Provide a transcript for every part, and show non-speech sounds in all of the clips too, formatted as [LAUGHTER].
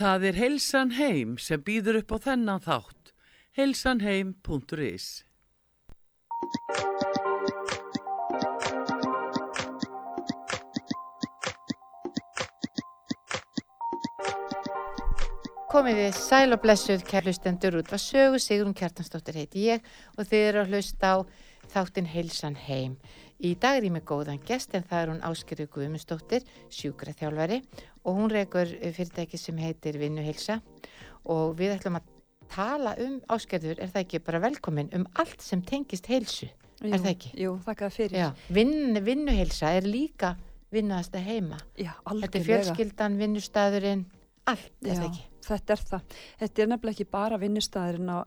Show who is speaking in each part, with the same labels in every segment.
Speaker 1: Það er Heilsan Heim sem býður upp á þennan þátt. heilsanheim.is
Speaker 2: Komið þið sæl og blessuð kærlustendur út var sögu Sigrun Kjartansdóttir heiti ég og þið eru að hlusta á þáttinn Heilsan heim. Í dag er ég með góðan gest en það er hún Áskeri Guðmundsdóttir, sjúkraþjálfari og hún reykur fyrirtæki sem heitir Vinnuheilsa og við ætlum að tala um Áskerður, er það ekki bara velkomin um allt sem tengist heilsu,
Speaker 3: Jú,
Speaker 2: er það ekki?
Speaker 3: Jú, þakka það fyrir.
Speaker 2: Já, Vinn, vinnuheilsa er líka vinnuðasta heima.
Speaker 3: Já,
Speaker 2: Þetta er
Speaker 3: algjörlega.
Speaker 2: fjölskyldan, vinnustæðurinn, allt, er það
Speaker 3: Já,
Speaker 2: ekki?
Speaker 3: Þetta er það. Þetta er nefnilega ekki bara vinnustæðurinn uh,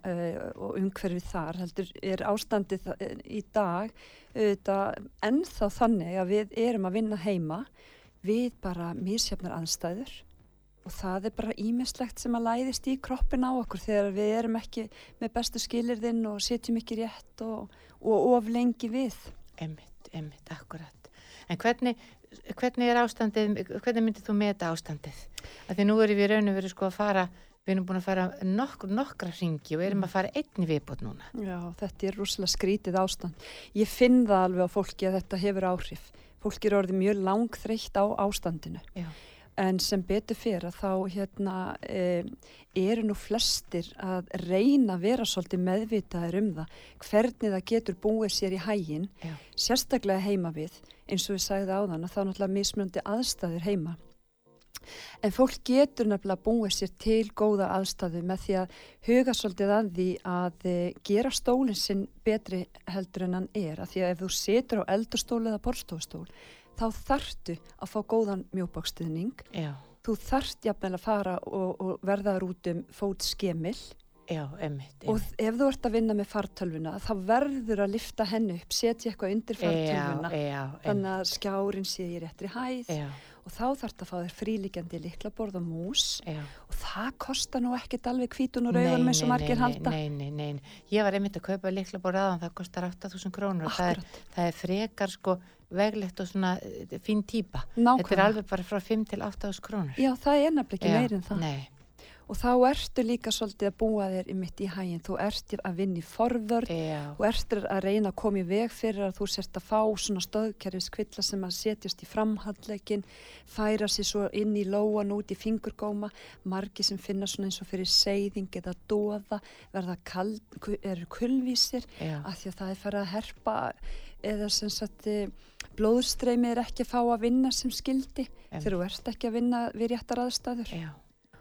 Speaker 3: og umhverfið þar, heldur er ástandið eh, í dag ennþá þannig að við erum að vinna heima við bara mísjöfnar aðstæður og það er bara ímislegt sem að læðist í kroppin á okkur þegar við erum ekki með bestu skilirðinn og sitjum ekki rétt og, og of lengi við.
Speaker 2: Emmitt, emmitt, akkurat. En hvernig, hvernig er ástandið, hvernig myndir þú meta ástandið? Af því nú erum við raun og verið sko að fara, við erum búin að fara nokk, nokkra ringi og erum að fara einni viðbót núna.
Speaker 3: Já, þetta er rúslega skrítið ástand. Ég finn það alveg á fólki að þetta hefur áhrif. Fólki er orðið mjög langþreytt á ástandinu.
Speaker 2: Já.
Speaker 3: En sem betur fyrir að þá hérna, e, eru nú flestir að reyna að vera svolítið meðvitaðir um það. Hvernig það getur búið sér í hægin,
Speaker 2: Já.
Speaker 3: sérstaklega heima við, eins og við sagði áðan að þá náttúrulega mismunandi aðstæður heima. En fólk getur nefnilega búið sér til góða aðstæðu með því að huga svolítið að því að e, gera stólinn sinn betri heldur en hann er. Af því að ef þú setur á eldurstól eða borstofstól þá þartu að fá góðan mjóbákstuðning.
Speaker 2: Já,
Speaker 3: Þú þart jafnvel að fara og, og verða út um fót skemil
Speaker 2: já, emmitt,
Speaker 3: og
Speaker 2: emmitt.
Speaker 3: ef þú ert að vinna með fartölvuna þá verður að lifta henni upp, setja eitthvað undir fartölvuna.
Speaker 2: Já, já,
Speaker 3: Þannig að skjárin sé í réttri hæð
Speaker 2: já,
Speaker 3: og þá þarf það að fá þér frílíkjandi liklaborð og mús
Speaker 2: já.
Speaker 3: og það kostar nú ekkert alveg kvítun og rauðan með svo margir halda.
Speaker 2: Nei, nei, nei. Ég var einmitt að kaupa líkla búið aðan, það kostar 8.000 krónur og það er, það er frekar sko veglegt og svona eh, fín típa. Þetta er alveg bara frá 5 til 8.000 krónur.
Speaker 3: Já, það er nefnilega ekki meir en það.
Speaker 2: Nei,
Speaker 3: Og þá ertu líka svolítið að búa þér í mitt í hæginn. Þú ert að forvörð
Speaker 2: já,
Speaker 3: og ert að reyna að koma í veg fyrir að þú sért að fá svona stöðkerfis kvilla sem að setjast í framhandleikin, færa sér svo inn í lóan út í fingurgóma, margi sem finna svona eins og fyrir seyðing eða dóða, verða kald, eru kulvísir að því að það er farið að herpa eða sem sagt eh, blóðstreimi er ekki að fá að vinna sem skildi
Speaker 2: Em.
Speaker 3: þegar þú ert ekki að vinna við réttar aðstæður.
Speaker 2: Já,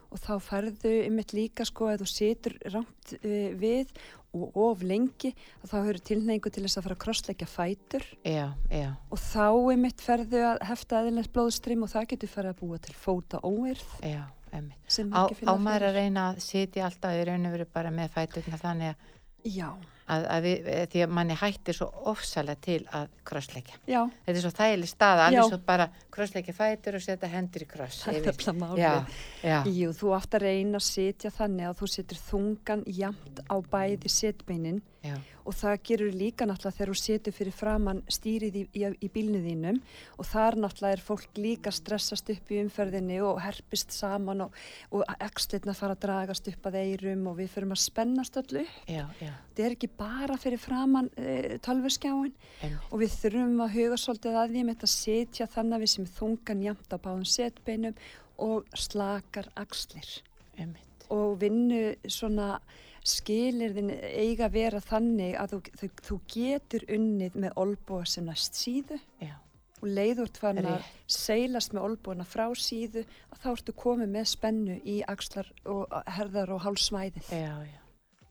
Speaker 3: og þá færðu ymitt líka sko að þú situr rangt uh, við og of lengi að þá hefur tilneingu til þess að fara að krossleggja fætur.
Speaker 2: Já, já,
Speaker 3: og þá ymitt ferðu að hefta eðilegt blóðstrím og það getur farið að búa til fóta óeirð
Speaker 2: já, Á, á maður að reyna að sitja alltaf í raun og veru bara með fæturna þannig að, að, að við, eh, því að manni hættir svo ofsalega til að krossleggja.
Speaker 3: já,
Speaker 2: Þetta er svo þægileg staða, alveg
Speaker 3: Já.
Speaker 2: svo bara krossleggja fætur og setja hendur í kross.
Speaker 3: það er.
Speaker 2: Já, já,
Speaker 3: Jú, þú átt að reyna að sitja þannig að þú situr þungan jamt á bæði setbeinin
Speaker 2: já,
Speaker 3: og það gerur líka náttúrulega þegar þú setur fyrir framann stýrið í, í, í bílnu þínum og þar náttúrulega er fólk líka stressast upp í umferðinni og herpist saman og, og ekslitna fara að dragast upp að eirum og við förum að spennast öllu.
Speaker 2: já, já,
Speaker 3: Þetta er ekki bara fyrir framann e, tölvuskjáin
Speaker 2: emmitt.
Speaker 3: og við þurfum að huga svolítið að því með þetta setja þannig að við sem þungan jamt á báðum setbeinum og slakar axlir.
Speaker 2: Emmitt,
Speaker 3: og vinnu svona skilirðin eiga að vera þannig að þú, þú, þú getur unnið með olbúa sem næst síðu
Speaker 2: já,
Speaker 3: og leiður farin að seilast með olbúana frá síðu að þá ertu komið með spennu í axlar og herðar og hálsmæðið.
Speaker 2: já, já.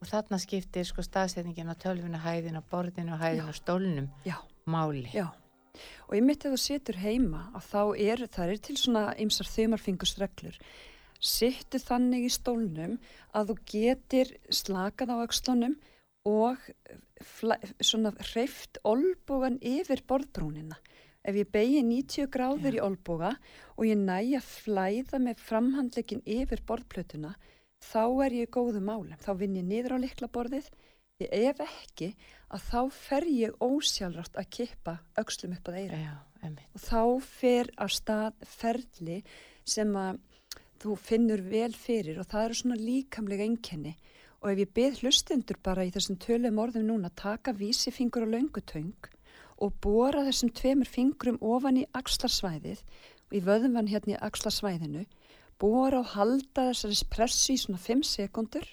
Speaker 2: Og þarna skiptir sko staðsetningin á tölvuna, hæðin á borðinu og hæðin á stólnum
Speaker 3: Já,
Speaker 2: máli.
Speaker 3: já. Og ég mitt ef þú situr heima að þá er, það er til svona ymsar þumarfingusreglur. Sittu þannig í stólnum að þú getur slakað á axlunum og svona hreift olbúgan yfir borðbrúnina. Ef ég begi 90 gráður í olbúga og ég næ að flæða með framhandleikin yfir borðplötuna, þá er ég í góðu málum. Þá vinn ég niður á liklaborðið, því ef ekki, að þá fer ég ósjálfrátt að kippa öxlum upp að eira
Speaker 2: emmitt.
Speaker 3: og þá fer á stað ferli sem að þú finnur vel fyrir og það eru svona líkamlega einkenni. Og ef ég byrð hlustendur bara í þessum tölum orðum núna taka vísifingur og löngutöng og bóra þessum tveimur fingrum ofan í axlarsvæðið og í vöðumann hérna í axlarsvæðinu bóra og halda þessari pressu í svona 5 sekundur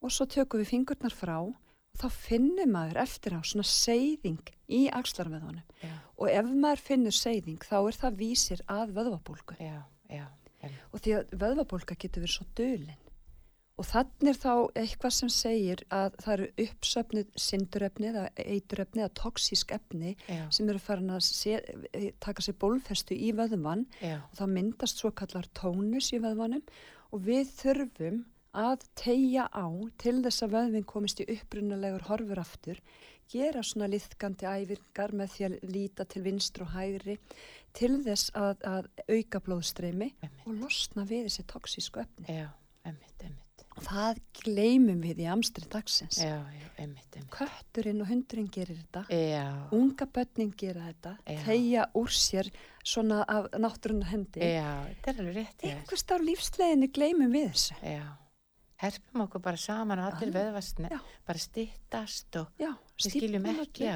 Speaker 3: og svo tökum við fingurnar frá og þá finnir maður eftir á svona seyðing í axlarveðunum
Speaker 2: Já,
Speaker 3: og ef maður finnur seyðing þá er það vísir að vöðvabólgu.
Speaker 2: Já, já, em,
Speaker 3: og því að vöðvabólga getur verið svo dölin og þannig er þá eitthvað sem segir að það eru uppsöfnið syndurefni eða eiturefni eða toksísk efni
Speaker 2: já,
Speaker 3: sem eru farin að sé, eh, taka sér bólfestu í vöðvan
Speaker 2: já,
Speaker 3: og þá myndast svo kallar tónus í vöðvanum og við þurfum að tegja á til þess að vöðvin komist í upprunalegur horfur aftur, gera svona liðkandi æfingar með því að líta til vinstru og hægri til þess að, að auka blóðstreymi og losna við þessi toksísku efni.
Speaker 2: já, emmitt,
Speaker 3: Og það gleymum við í amstri dagsins.
Speaker 2: já, já, emmitt, emmitt,
Speaker 3: Kötturinn og hundurinn gerir þetta,
Speaker 2: já,
Speaker 3: unga börnin gera þetta,
Speaker 2: Já.
Speaker 3: tegja úr sér svona af náttúrunar hendi.
Speaker 2: já, þetta er alveg rétt,
Speaker 3: Einhvers þar lífsleginni gleymum við þessu.
Speaker 2: já, herpum okkur bara saman og allir veðvastni,
Speaker 3: já.
Speaker 2: bara stittast og
Speaker 3: Já,
Speaker 2: við skiljum ekki,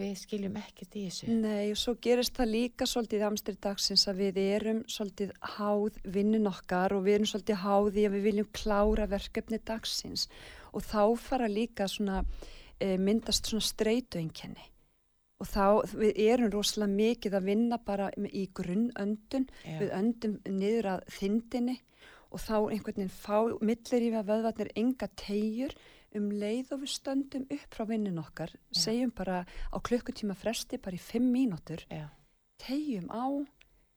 Speaker 2: við skiljum ekkert í þessu,
Speaker 3: Nei, og svo gerist það líka svolítið amstri dagsins að við erum svolítið háð vinnun okkar og við erum svolítið háð í að við viljum klára verkefni dagsins. Og þá fara líka svona e, myndast svona streytuenkenni og þá við erum rosalega mikið að vinna bara í grunnöndun,
Speaker 2: já,
Speaker 3: við öndum niður að þindinni og þá einhvern veginn fá millir í að vöðvarnir enga tegjur um leið og við stöndum upp frá vinnin okkar,
Speaker 2: Já.
Speaker 3: segjum bara á klukkutíma fresti bara í fimm mínútur, tegjum á,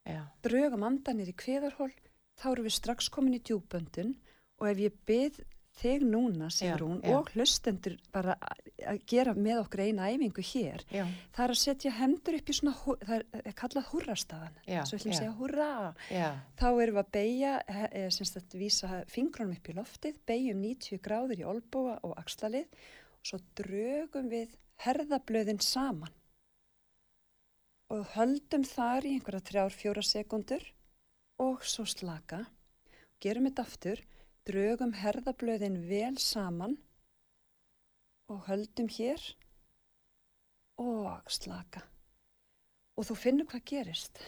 Speaker 2: já,
Speaker 3: drögum andanir í kviðarhól, þá erum við strax komin í djúböndun og ef ég byrð þig núna, segir
Speaker 2: Já,
Speaker 3: hún,
Speaker 2: já.
Speaker 3: og hlustendur bara að- að gera með okkur eina æfingu hér,
Speaker 2: já,
Speaker 3: það er að setja hendur upp í svona, það er- kallað húrrastaðan,
Speaker 2: Já,
Speaker 3: svo ætlum
Speaker 2: já.
Speaker 3: segja húrra,
Speaker 2: já,
Speaker 3: þá erum við að beigja, e, semst að vísa fingrunum upp í loftið, beigjum 90 gráður í olbúa og axlalið og svo drögum við herðablöðin saman. Og höldum þar í einhverja þrjár, fjóra sekundur og svo slaka, gerum þetta aftur, drögum herðablöðin vel saman og höldum hér og slaka. Og þú finnur hvað gerist.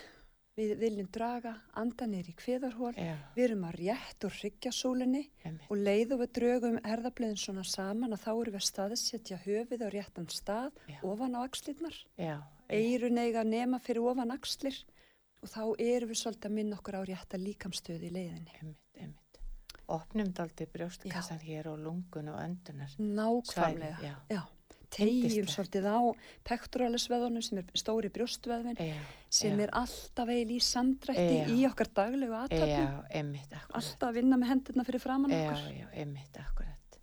Speaker 3: Við viljum draga andanir í kviðarhól,
Speaker 2: já,
Speaker 3: við erum að rétt og hryggja sólinni
Speaker 2: emmitt,
Speaker 3: og leiðum við drögum herðablöðin svona saman að þá erum við að staðsetja höfið á réttan stað
Speaker 2: Já.
Speaker 3: ofan á axlirnar.
Speaker 2: já,
Speaker 3: Eirun eiga að nema fyrir ofan axlir og þá erum við svolítið að minna okkur á rétta líkamstöð í leiðinni.
Speaker 2: emmitt, emmitt, opnum daldi brjóstkassan hér og lungun og öndunar,
Speaker 3: Nákvæmlega.
Speaker 2: Svæði, já.
Speaker 3: Já. Tegjum svolítið á pektoralisveðunum sem er stóri brjóstvöðvin
Speaker 2: já,
Speaker 3: sem
Speaker 2: já.
Speaker 3: er alltaf eil í samdrætti
Speaker 2: Já.
Speaker 3: í okkar daglegu aðtöfnum.
Speaker 2: já,
Speaker 3: Alltaf að vinna með hendurna fyrir framann
Speaker 2: já,
Speaker 3: okkur.
Speaker 2: já, emmitt, akkurat,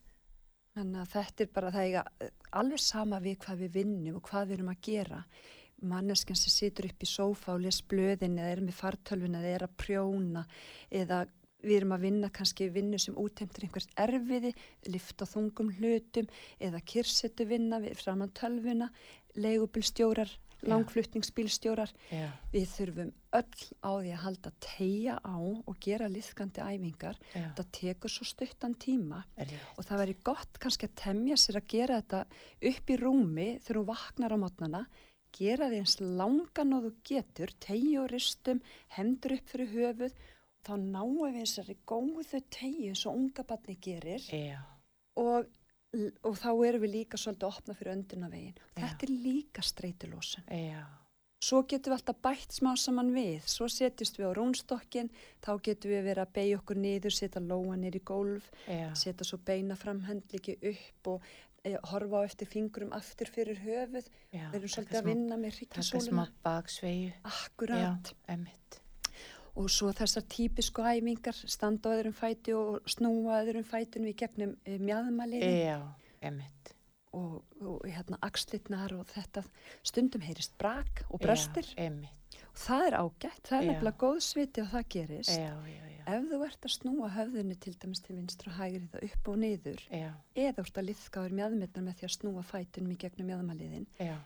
Speaker 3: Þannig að þetta er bara það eiga alveg sama við hvað við vinnum og hvað við erum að gera. Manneskjan sem situr upp í sófa og les blöðin eða er með fartölvin eða er að prjóna eða við erum að vinna kannski vinnu sem útheimtur einhvert erfiði, lifta þungum hlutum eða kyrsetu vinna við framann tölvuna, leigubilstjórar, langflutningsbílstjórar.
Speaker 2: já,
Speaker 3: Við þurfum öll á því að halda tegja á og gera liðkandi æfingar.
Speaker 2: já,
Speaker 3: Þetta tekur svo stuttan tíma
Speaker 2: rétt,
Speaker 3: og það væri gott kannski að temja sér að gera þetta upp í rúmi þegar þú vaknar á mótnana gera því eins langan og þú getur tegi og ristum, hendur upp fyrir höfuð þá náum við þessari góðu eins og unga barni gerir.
Speaker 2: Já,
Speaker 3: og, og þá erum við líka svolítið að opna fyrir öndunavegin
Speaker 2: Já.
Speaker 3: þetta er líka streytulósun
Speaker 2: já,
Speaker 3: Svo getum við alltaf bætt smá saman við, svo setjumst við á rúnstokkin, þá getum við verið að beigja okkur niður, setja lóa niður í gólf, setja svo beina framhendliki upp og e, horfa á eftir fingrum aftur fyrir höfuð. Við erum svolítið að
Speaker 2: smá-
Speaker 3: vinna með
Speaker 2: taka smá
Speaker 3: hryggjasóluna.
Speaker 2: baksveigu, já,
Speaker 3: Akkurat.
Speaker 2: emmitt,
Speaker 3: Og svo þessar típisku æfingar, standa á öðrum fæti og snúa öðrum fætunum í gegnum e, mjadmaliði
Speaker 2: já, emmitt,
Speaker 3: og, og hérna axlitnar og þetta. Stundum heyrist brak og bröstir.
Speaker 2: já, emmitt,
Speaker 3: Og það er ágætt, það er nefnilega góð sviti og það gerist.
Speaker 2: já, já, já,
Speaker 3: Ef þú ert að snúa höfðinu til dæmis til vinstra og hægri það upp og niður eða þú ert að liðkaður mjadmirnar með því að snúa fætunum í gegnum mjadmaliðin
Speaker 2: já,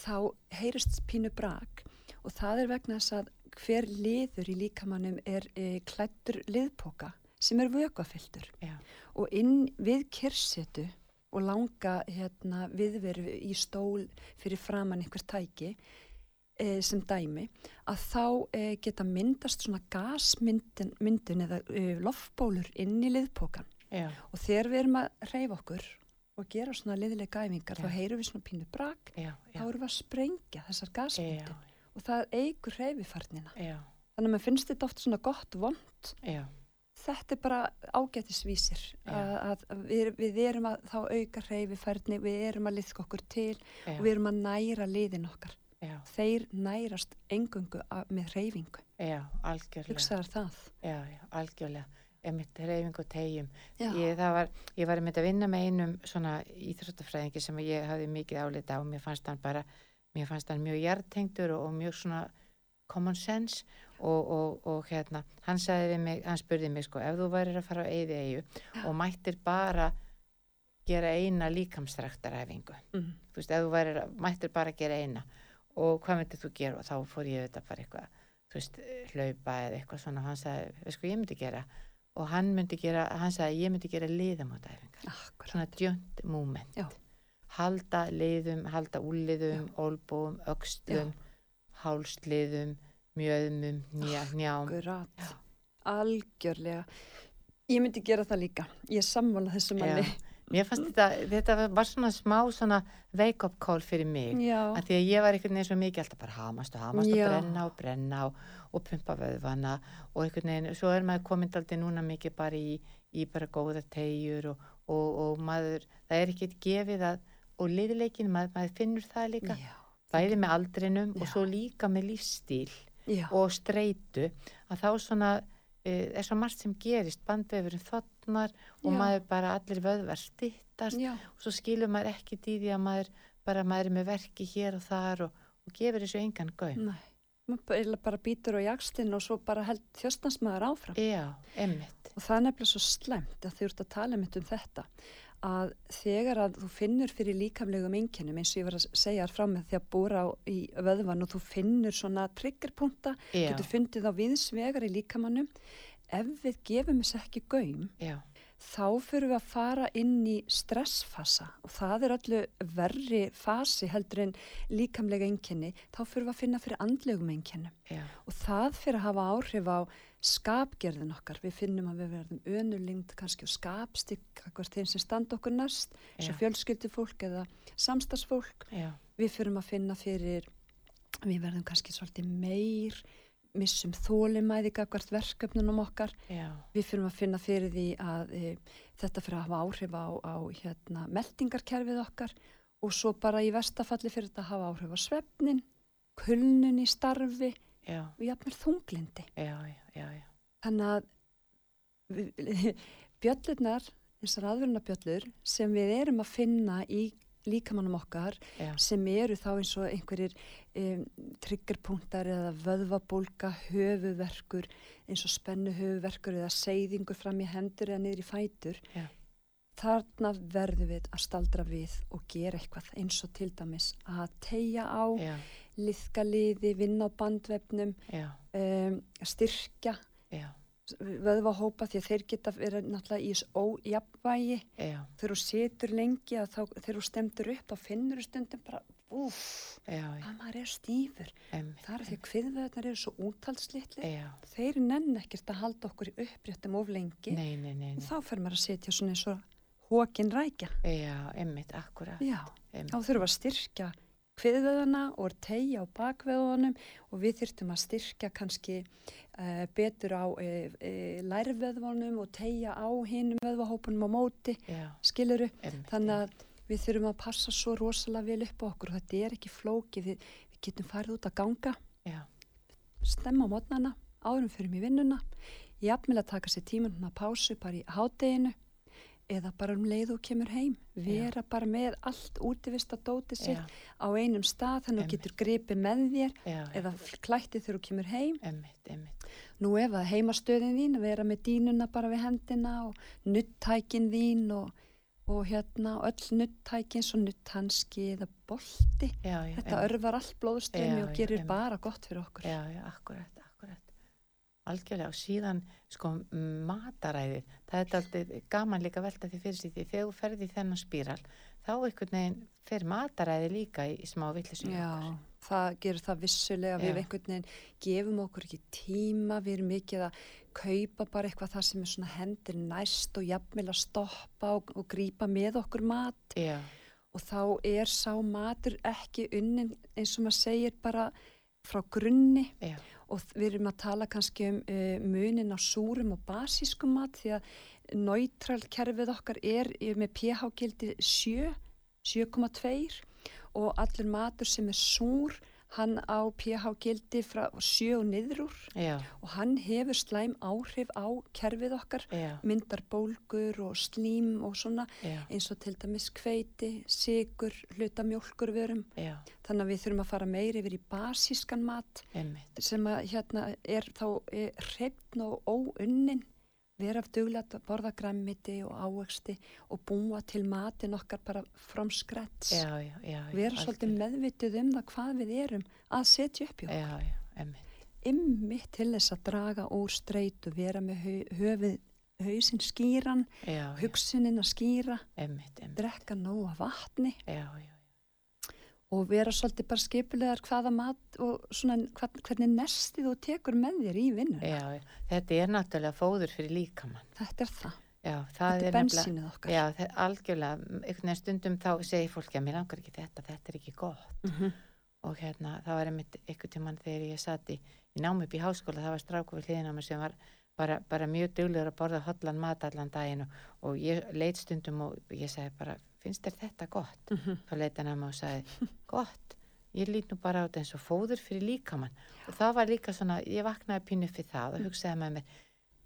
Speaker 3: þá heyrist pínu brak og það er vegna þess að hver liður í líkamannum er e, klættur liðpoka sem er vökuafyldur
Speaker 2: já,
Speaker 3: og inn við kyrsetu og langa hérna, viðveru í stól fyrir framann einhver tæki e, sem dæmi að þá e, geta myndast svona gasmyndun myndun eða e, loftbólur inn í liðpokan.
Speaker 2: Já,
Speaker 3: og þegar við erum að reyfa okkur og gera svona liðilega æfingar
Speaker 2: Já.
Speaker 3: þá heyrum við svona pínu brak þá erum við að sprengja þessar gasmyndun og það eigur reyfifarnina þannig að maður finnst þetta oft svona gott vond
Speaker 2: já,
Speaker 3: þetta er bara ágætisvísir. Að, að við, við erum að þá auka reyfifærni, við erum að liðka okkur til
Speaker 2: já,
Speaker 3: og við erum að næra liðin okkar.
Speaker 2: Já,
Speaker 3: þeir nærast engungu að, með reyfingu
Speaker 2: já, algjörlega.
Speaker 3: hugsaðar það.
Speaker 2: Já, já, algjörlega. Emitt reyfing og tegjum. Ég, var, ég var einmitt að vinna með einum svona íþróttafræðingi sem ég hafði mikið álita á. Mér fannst hann bara, mér fannst hann mjög hjartengdur og, og mjög svona common sense og, og, og hérna, hann mig, hann spurði mig sko, ef þú værir að fara á eyði eigu og mættir bara gera eina líkamstræktaræfingu.
Speaker 3: mm.
Speaker 2: Þú veist, ef þú værir, að- mættir bara gera eina. Og hvað myndir þú gera? Og þá fór ég þetta bara eitthvað, þú veist, hlaupa eða eitthvað svona, hann sagði, veist hvað ég myndi gera? Og hann myndi gera, hann sagði ég myndi gera liðamátæfingar, svona joint movement,
Speaker 3: Já.
Speaker 2: Halda liðum, halda úliðum, olbúum, öxlum, hálsliðum, mjöðmum, njá, njám,
Speaker 3: Akkurat.
Speaker 2: Já.
Speaker 3: algjörlega ég myndi gera það líka ég er sammála þessu manni
Speaker 2: Já. Mér fannst þetta, þetta var svona smá svona wake up call fyrir mig.
Speaker 3: Já.
Speaker 2: því að ég var einhvern veginn svo mikið alltaf bara hamast og hamast
Speaker 3: Já.
Speaker 2: og brenna og brenna og, og pumpa vöðvana og einhvern veginn, svo er maður komin aldrei núna mikið bara í, í bara góða tegjur og, og, og maður, það er ekki gefið að, og liðleikin, maður, maður finnur það líka,
Speaker 3: Já.
Speaker 2: bæði með aldrinum og
Speaker 3: Já.
Speaker 2: svo líka með lífstíl
Speaker 3: Já.
Speaker 2: og streitu, að þá svona, uh, er svo margt sem gerist, bandvefurinn þotnar og maður bara allir vöðvar stittast og svo skilur maður ekki því að maður bara maður er með verki hér og þar og, og gefur þessu engan gaum.
Speaker 3: Nei. Maður bara- býtur á jakstinn og svo bara held þjóstansmaður áfram.
Speaker 2: Já, emmitt.
Speaker 3: Og það er nefnilega svo slemt að þau ert að tala mitt um þetta að þegar að þú finnur fyrir líkamlegum einkennum eins og ég var að segja þér frá með því að búra í vöðvan og þú finnur svona triggerpunta,
Speaker 2: Já,
Speaker 3: getur fundið á viðsvegar í líkamannum ef við gefum þess ekki gaum
Speaker 2: já,
Speaker 3: þá fyrir við að fara inn í stressfasa og það er öllu verri fasi heldur en líkamlega einkenni, þá fyrir við að finna fyrir andlegum einkennum
Speaker 2: já,
Speaker 3: og það fyrir að hafa áhrif á skapgerðin okkar. Við finnum að við verðum önurlingd kannski og skapstikk hvert þeim sem standa okkur næst, eins og
Speaker 2: Já.
Speaker 3: fjölskyldufólk eða samstagsfólk.
Speaker 2: já,
Speaker 3: Við fyrir að finna fyrir, við verðum kannski svolítið meir, missum þólimæði gagvart verkefnunum okkar.
Speaker 2: já,
Speaker 3: Við fyrir að finna fyrir því að e, þetta fyrir að hafa áhrif á, á hérna, meldingarkerfið okkar og svo bara í vestafalli fyrir þetta að hafa áhrif á svefnin, kulnun í starfi
Speaker 2: já,
Speaker 3: og jafnvel þunglindi.
Speaker 2: já, já, já, já,
Speaker 3: Þannig að [LAUGHS] bjöllurnar, þessar aðvörunabjöllur sem við erum að finna í líkamannum okkar sem eru þá eins og einhverjir um, triggerpunktar eða vöðvabólka, höfuverkur, eins og spennu höfuverkur eða seyðingur fram í hendur eða niður í fætur.
Speaker 2: Já.
Speaker 3: Þarna verðum við að staldra við og gera eitthvað eins og til dæmis að tegja á,
Speaker 2: já,
Speaker 3: liðka liði, vinna á bandvefnum, um, styrkja
Speaker 2: já,
Speaker 3: vöðvahópa því að þeir geta verið náttúrulega í
Speaker 2: já,
Speaker 3: þegar þú situr lengi að þá þegar þú stemtur upp þá finnur þú stundum bara úf, að maður er það er því að kviðveðnar eru svo úttalslitli
Speaker 2: já,
Speaker 3: þeir nenn ekkert að halda okkur í uppréttum of lengi.
Speaker 2: Nei, nei, nei,
Speaker 3: og
Speaker 2: nei,
Speaker 3: þá fer maður að setja svona eins og hókin rækja.
Speaker 2: Já, emmitt, akkurat,
Speaker 3: já, þá þurfum að styrkja kviðveðana og tegja á bakveðunum og við þurftum að styrkja kannski uh, betur á uh, uh, lærveðvunum og tegja á hinum veðvahópunum á móti. Skiluru, þannig að við þurfum að passa svo rosalega vel upp á okkur og þetta er ekki flóki, við, við getum farið út að ganga,
Speaker 2: já,
Speaker 3: stemma á mótnana, áðurum fyrir mig vinnuna, jafnvel að taka sér tíman að pásu bara í hádeginu. Eða bara um leið og kemur heim, vera bara með allt útivist að dóti
Speaker 2: já,
Speaker 3: á einum stað þannig að getur gripið með þér
Speaker 2: já,
Speaker 3: eða klættið þegar þú kemur heim.
Speaker 2: emmitt, emmitt,
Speaker 3: Nú ef að heimastöðin þín, vera með dínuna bara við hendina og nuttækin þín og, og hérna öll nuttækin svo nutthanski eða bolti.
Speaker 2: já, já,
Speaker 3: Þetta
Speaker 2: emmitt,
Speaker 3: örfar allt blóðströmi
Speaker 2: Já,
Speaker 3: og
Speaker 2: já,
Speaker 3: gerir bara gott fyrir okkur.
Speaker 2: já, já, akkurat, algjörlega og síðan sko mataræði það er alltaf gaman líka velta því fyrir því þegar þú ferði í þennan spíral þá einhvern veginn fer mataræði líka í, í smá villisum
Speaker 3: Já, það gerur það vissulega við
Speaker 2: Já.
Speaker 3: einhvern veginn gefum okkur ekki tíma, við erum mikið að kaupa bara eitthvað það sem er svona hendir næst og jafnvel að stoppa og, og grípa með okkur mat.
Speaker 2: Já,
Speaker 3: og þá er sá matur ekki unnin eins og maður segir bara frá grunni.
Speaker 2: Já,
Speaker 3: og við erum að tala kannski um uh, munin á súrum og basískum mat því að neutral kerfið okkar er í- með pH-gildi 7, 7,2 og allur matur sem er súr hann á pH-gildi frá 7 og niður úr
Speaker 2: já,
Speaker 3: og hann hefur slæm áhrif á kerfið okkar
Speaker 2: já,
Speaker 3: myndar bólgur og slím og svona
Speaker 2: já,
Speaker 3: eins og til dæmis kveiti, sigur, hluta mjólkurvörum.
Speaker 2: Já,
Speaker 3: þannig að við þurfum að fara meiri yfir í basískan mat
Speaker 2: einmitt,
Speaker 3: sem að hérna er þá hreifn og óunnin vera duglega að borða græmmiti og ávexti og búa til matin okkar bara from scratch.
Speaker 2: Já, já, já,
Speaker 3: vera svolítið meðvitið um það hvað við erum að setja upp
Speaker 2: já, einmitt,
Speaker 3: ymmi til þess að draga úr streitu vera með hau, höfuð hausinn skýran,
Speaker 2: já, já,
Speaker 3: hugsunin að skýra drekka nóga vatni.
Speaker 2: Já, já,
Speaker 3: og vera svolítið bara skipulegar hvaða mat og svona hvern, hvernig nestið þú tekur með þér í vinnuna.
Speaker 2: já, þetta er náttúrulega fóður fyrir líkamann,
Speaker 3: Þetta er það.
Speaker 2: já, það
Speaker 3: Þetta er
Speaker 2: er
Speaker 3: bensínið okkar.
Speaker 2: já, það, algjörlega, einhvern veginn stundum þá segir fólki að mér langar ekki þetta, þetta er ekki gott,
Speaker 3: Mm -hmm.
Speaker 2: og hérna það var einmitt einhvern tímann þegar ég satt í, í námi upp í háskóla, það var stráku við hliðina á mér sem var bara, bara mjög duglegur að borða hotlan mat allan daginn og, og ég leit stundum og ég sagði bara finnst þér þetta gott? þá leit hann að mig og sagði gott, ég lít nú bara á þetta eins og fóður fyrir líkamann. Og það var líka svona, ég vaknaði pínu fyrir það og hugsaði með mér,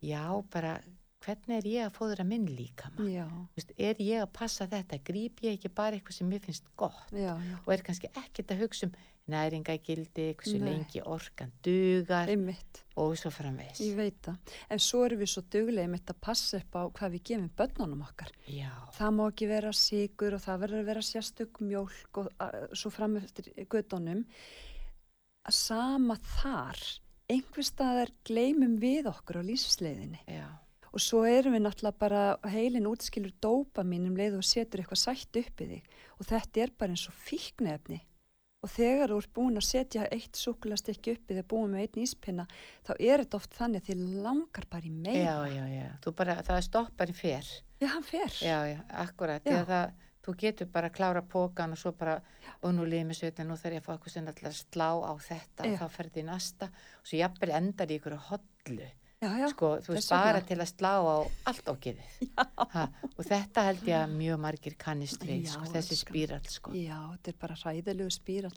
Speaker 2: já bara hvernig er ég að fóðura minn Þú veist, er ég að passa þetta, gríp ég ekki bara eitthvað sem mér finnst gott
Speaker 3: já, já.
Speaker 2: og er kannski ekkert að hugsa um næringagildi, hversu
Speaker 3: Nei.
Speaker 2: lengi orkan dugar
Speaker 3: Einmitt,
Speaker 2: og svo framvegis.
Speaker 3: ég veit það. En svo erum við svo duglega með að passa upp á hvað við gefum börnunum okkar.
Speaker 2: Já,
Speaker 3: Það má ekki vera sigur og það verður að vera sérstök mjólk og a, svo fram eftir gödunum. Að sama þar, einhver staðar gleymum við okkur á lífsleiðinni.
Speaker 2: já,
Speaker 3: Og svo erum við náttúrulega bara, heilin útskilur dópa mínum leið og setur eitthvað sætt upp í þig. Og þetta er bara eins og fíknefni. Og þegar þú ert búin að setja eitt súkulast ekki upp í þig, búin með einn íspinna, þá er þetta oft þannig að þið langar bara í
Speaker 2: já,
Speaker 3: meira.
Speaker 2: já, já, þú bara, það stoppar í fyrr.
Speaker 3: Já, hann fer.
Speaker 2: Já, já, akkurat,
Speaker 3: Já.
Speaker 2: því að það, þú getur bara að klára pókan og svo bara, og nú líður mér sveitin, nú þarf ég að fá eitthvað sem að slá á þetta
Speaker 3: Já.
Speaker 2: og þá ferði í næsta og svo jafnvel endar í ykkur hollu,
Speaker 3: Já, já.
Speaker 2: sko, þú veist, bara til að slá á allt okkiðið. [LAUGHS] Ha, og þetta held ég að mjög margir kannist við,
Speaker 3: Já,
Speaker 2: sko, þessi spírall, sko.
Speaker 3: Já, þetta er bara hræðilegu spíral.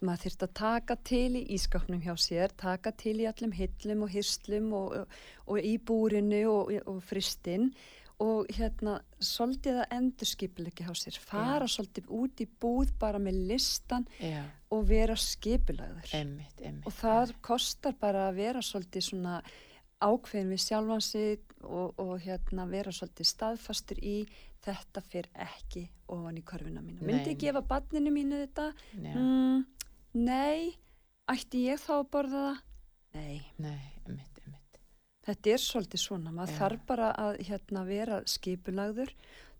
Speaker 3: Maður þurft að taka til í ískapnum hjá sér, taka til í allum hillum og hyrslum og, og, og í búrinu og, og fristinn og hérna svolítið að endurskipulegja hjá sér. Fara svolítið út í búð bara með listan
Speaker 2: Já,
Speaker 3: og vera
Speaker 2: emmitt.
Speaker 3: Og það kostar bara að vera svolítið svona ákveðin við sjálfan sig og, og hérna vera svolítið staðfastur í þetta fyrir ekki ofan í körfuna mínu.
Speaker 2: Nei,
Speaker 3: Myndi ég gefa barninu mínu þetta? Mm, nei, ætti ég þá að borða það? Nei,
Speaker 2: nei, emmitt, emmitt.
Speaker 3: þetta er svolítið svona. Maður
Speaker 2: Já.
Speaker 3: þarf bara að hérna, vera skipulagður,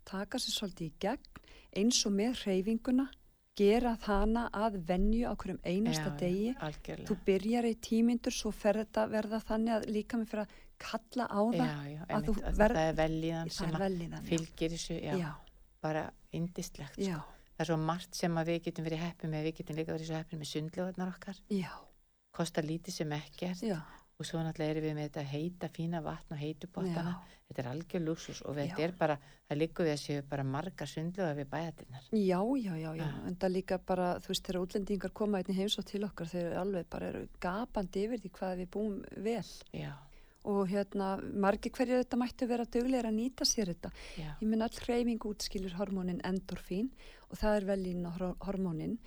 Speaker 3: taka sér svolítið í gegn eins og með hreyfinguna, gera þana að venju á hverjum einasta
Speaker 2: Já,
Speaker 3: degi.
Speaker 2: Algjörlega.
Speaker 3: Þú byrjar í tímyndur, svo fer þetta verða þannig að líka mig fyrir að kalla á það.
Speaker 2: Já, já,
Speaker 3: að þú
Speaker 2: emmitt, að
Speaker 3: verð-
Speaker 2: þetta er velíðan
Speaker 3: það
Speaker 2: sem
Speaker 3: er
Speaker 2: að
Speaker 3: vel í þannig.
Speaker 2: fylgir þessu, bara indislegt, sko. Það er svo margt sem við getum verið heppið með, við getum líka verið svo heppið með sundljóðarnar okkar,
Speaker 3: já,
Speaker 2: kostar lítið sem ekkert
Speaker 3: já,
Speaker 2: og svo náttúrulega erum við með þetta heita fína vatn og heitubottana,
Speaker 3: já.
Speaker 2: þetta er algjör luxus og þetta er bara, það liggur við að séu bara margar sundljóðar við bæjatinnar.
Speaker 3: Já, já, já, já,
Speaker 2: Já.
Speaker 3: en það líka bara, þú veist, þegar útlendingar koma einnig heimsótt til okkar, þeir eru alveg bara eru gapandi yfir því hvað við búum vel
Speaker 2: Já,
Speaker 3: og hérna, margir hverju þetta mættu vera duglegar að nýta sér þetta.
Speaker 2: já,
Speaker 3: Ég minn all hreyfing útskilur hormónin endorfín og það er vel inn á hormónin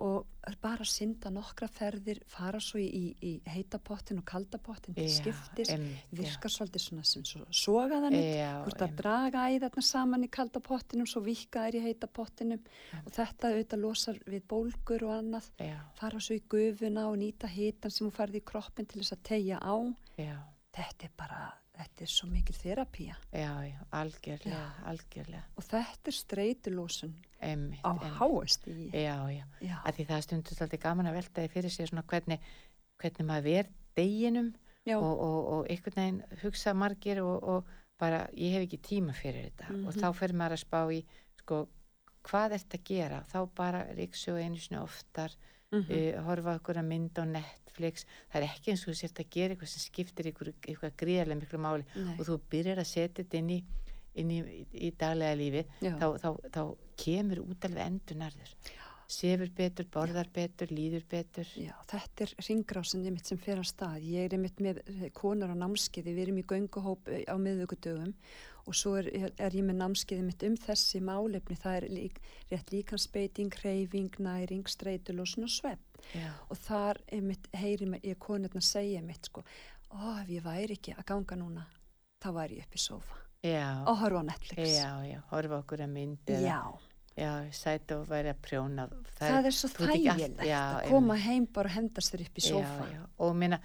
Speaker 3: og bara synda nokkra ferðir, fara svo í, í, heitapottin og kaldapottin til skiptis,
Speaker 2: emmitt, já.
Speaker 3: svolítið svona sem svo sogaðanit.
Speaker 2: Já,
Speaker 3: Þú ert að draga æðarna saman í kalda pottinum, svo vika þær í heita pottinum og þetta auðvitað losar við bólgur og annað.
Speaker 2: Já,
Speaker 3: Fara svo í gufuna og nýta hitan sem þú farði í kroppin til þess að tegja á.
Speaker 2: já,
Speaker 3: þetta er bara, þetta er svo mikil þerapía.
Speaker 2: Já, já, algjörlega, algjörlega,
Speaker 3: og þetta er streytulósun
Speaker 2: einmitt,
Speaker 3: á háast í.
Speaker 2: Já, já,
Speaker 3: Já,
Speaker 2: að því það er stundur svolítið gaman að velta því fyrir sér svona hvernig, hvernig maður ver deginum
Speaker 3: já,
Speaker 2: og, og, og einhvern veginn hugsa margir og, og bara ég hef ekki tíma fyrir þetta. Og
Speaker 3: Mhm.
Speaker 2: þá fyrir maður að spá í sko, hvað ert að gera? Þá bara ríksu einu sinni oftar
Speaker 3: mhm,
Speaker 2: uh, horfa okkur að mynda á Netflix það er ekki eins og þú sért að gera eitthvað sem skiptir ykkur, eitthvað gríðarlega miklu máli.
Speaker 3: Nei,
Speaker 2: og þú byrjar að setja þetta inn í, inn í, í daglega lífi
Speaker 3: já,
Speaker 2: þá, þá, þá kemur út alveg endur nærður sefur betur, borðar betur, líður betur.
Speaker 3: Já, þetta er ringrásin mitt sem fer á stað. Ég er mitt með eh, konar á námskeiði, við erum í gönguhóp eh, á miðvíkudögum og svo er, er ég með námskeiði mitt um þessi málefni, það er lík, rétt líkansbeiting, hreyfing, næring, streytulósun og svepp.
Speaker 2: Já,
Speaker 3: og þar heyri ég konurna segja mitt sko, ó ef ég væri ekki að ganga núna, þá væri ég upp í sofa
Speaker 2: já,
Speaker 3: og horfa á Netflix.
Speaker 2: já, já, horfa okkur að myndi
Speaker 3: Já,
Speaker 2: já, sæti og væri að prjóna.
Speaker 3: Það, er svo þægilegt að koma heim bara og hendast þér upp í sofa.
Speaker 2: og minna,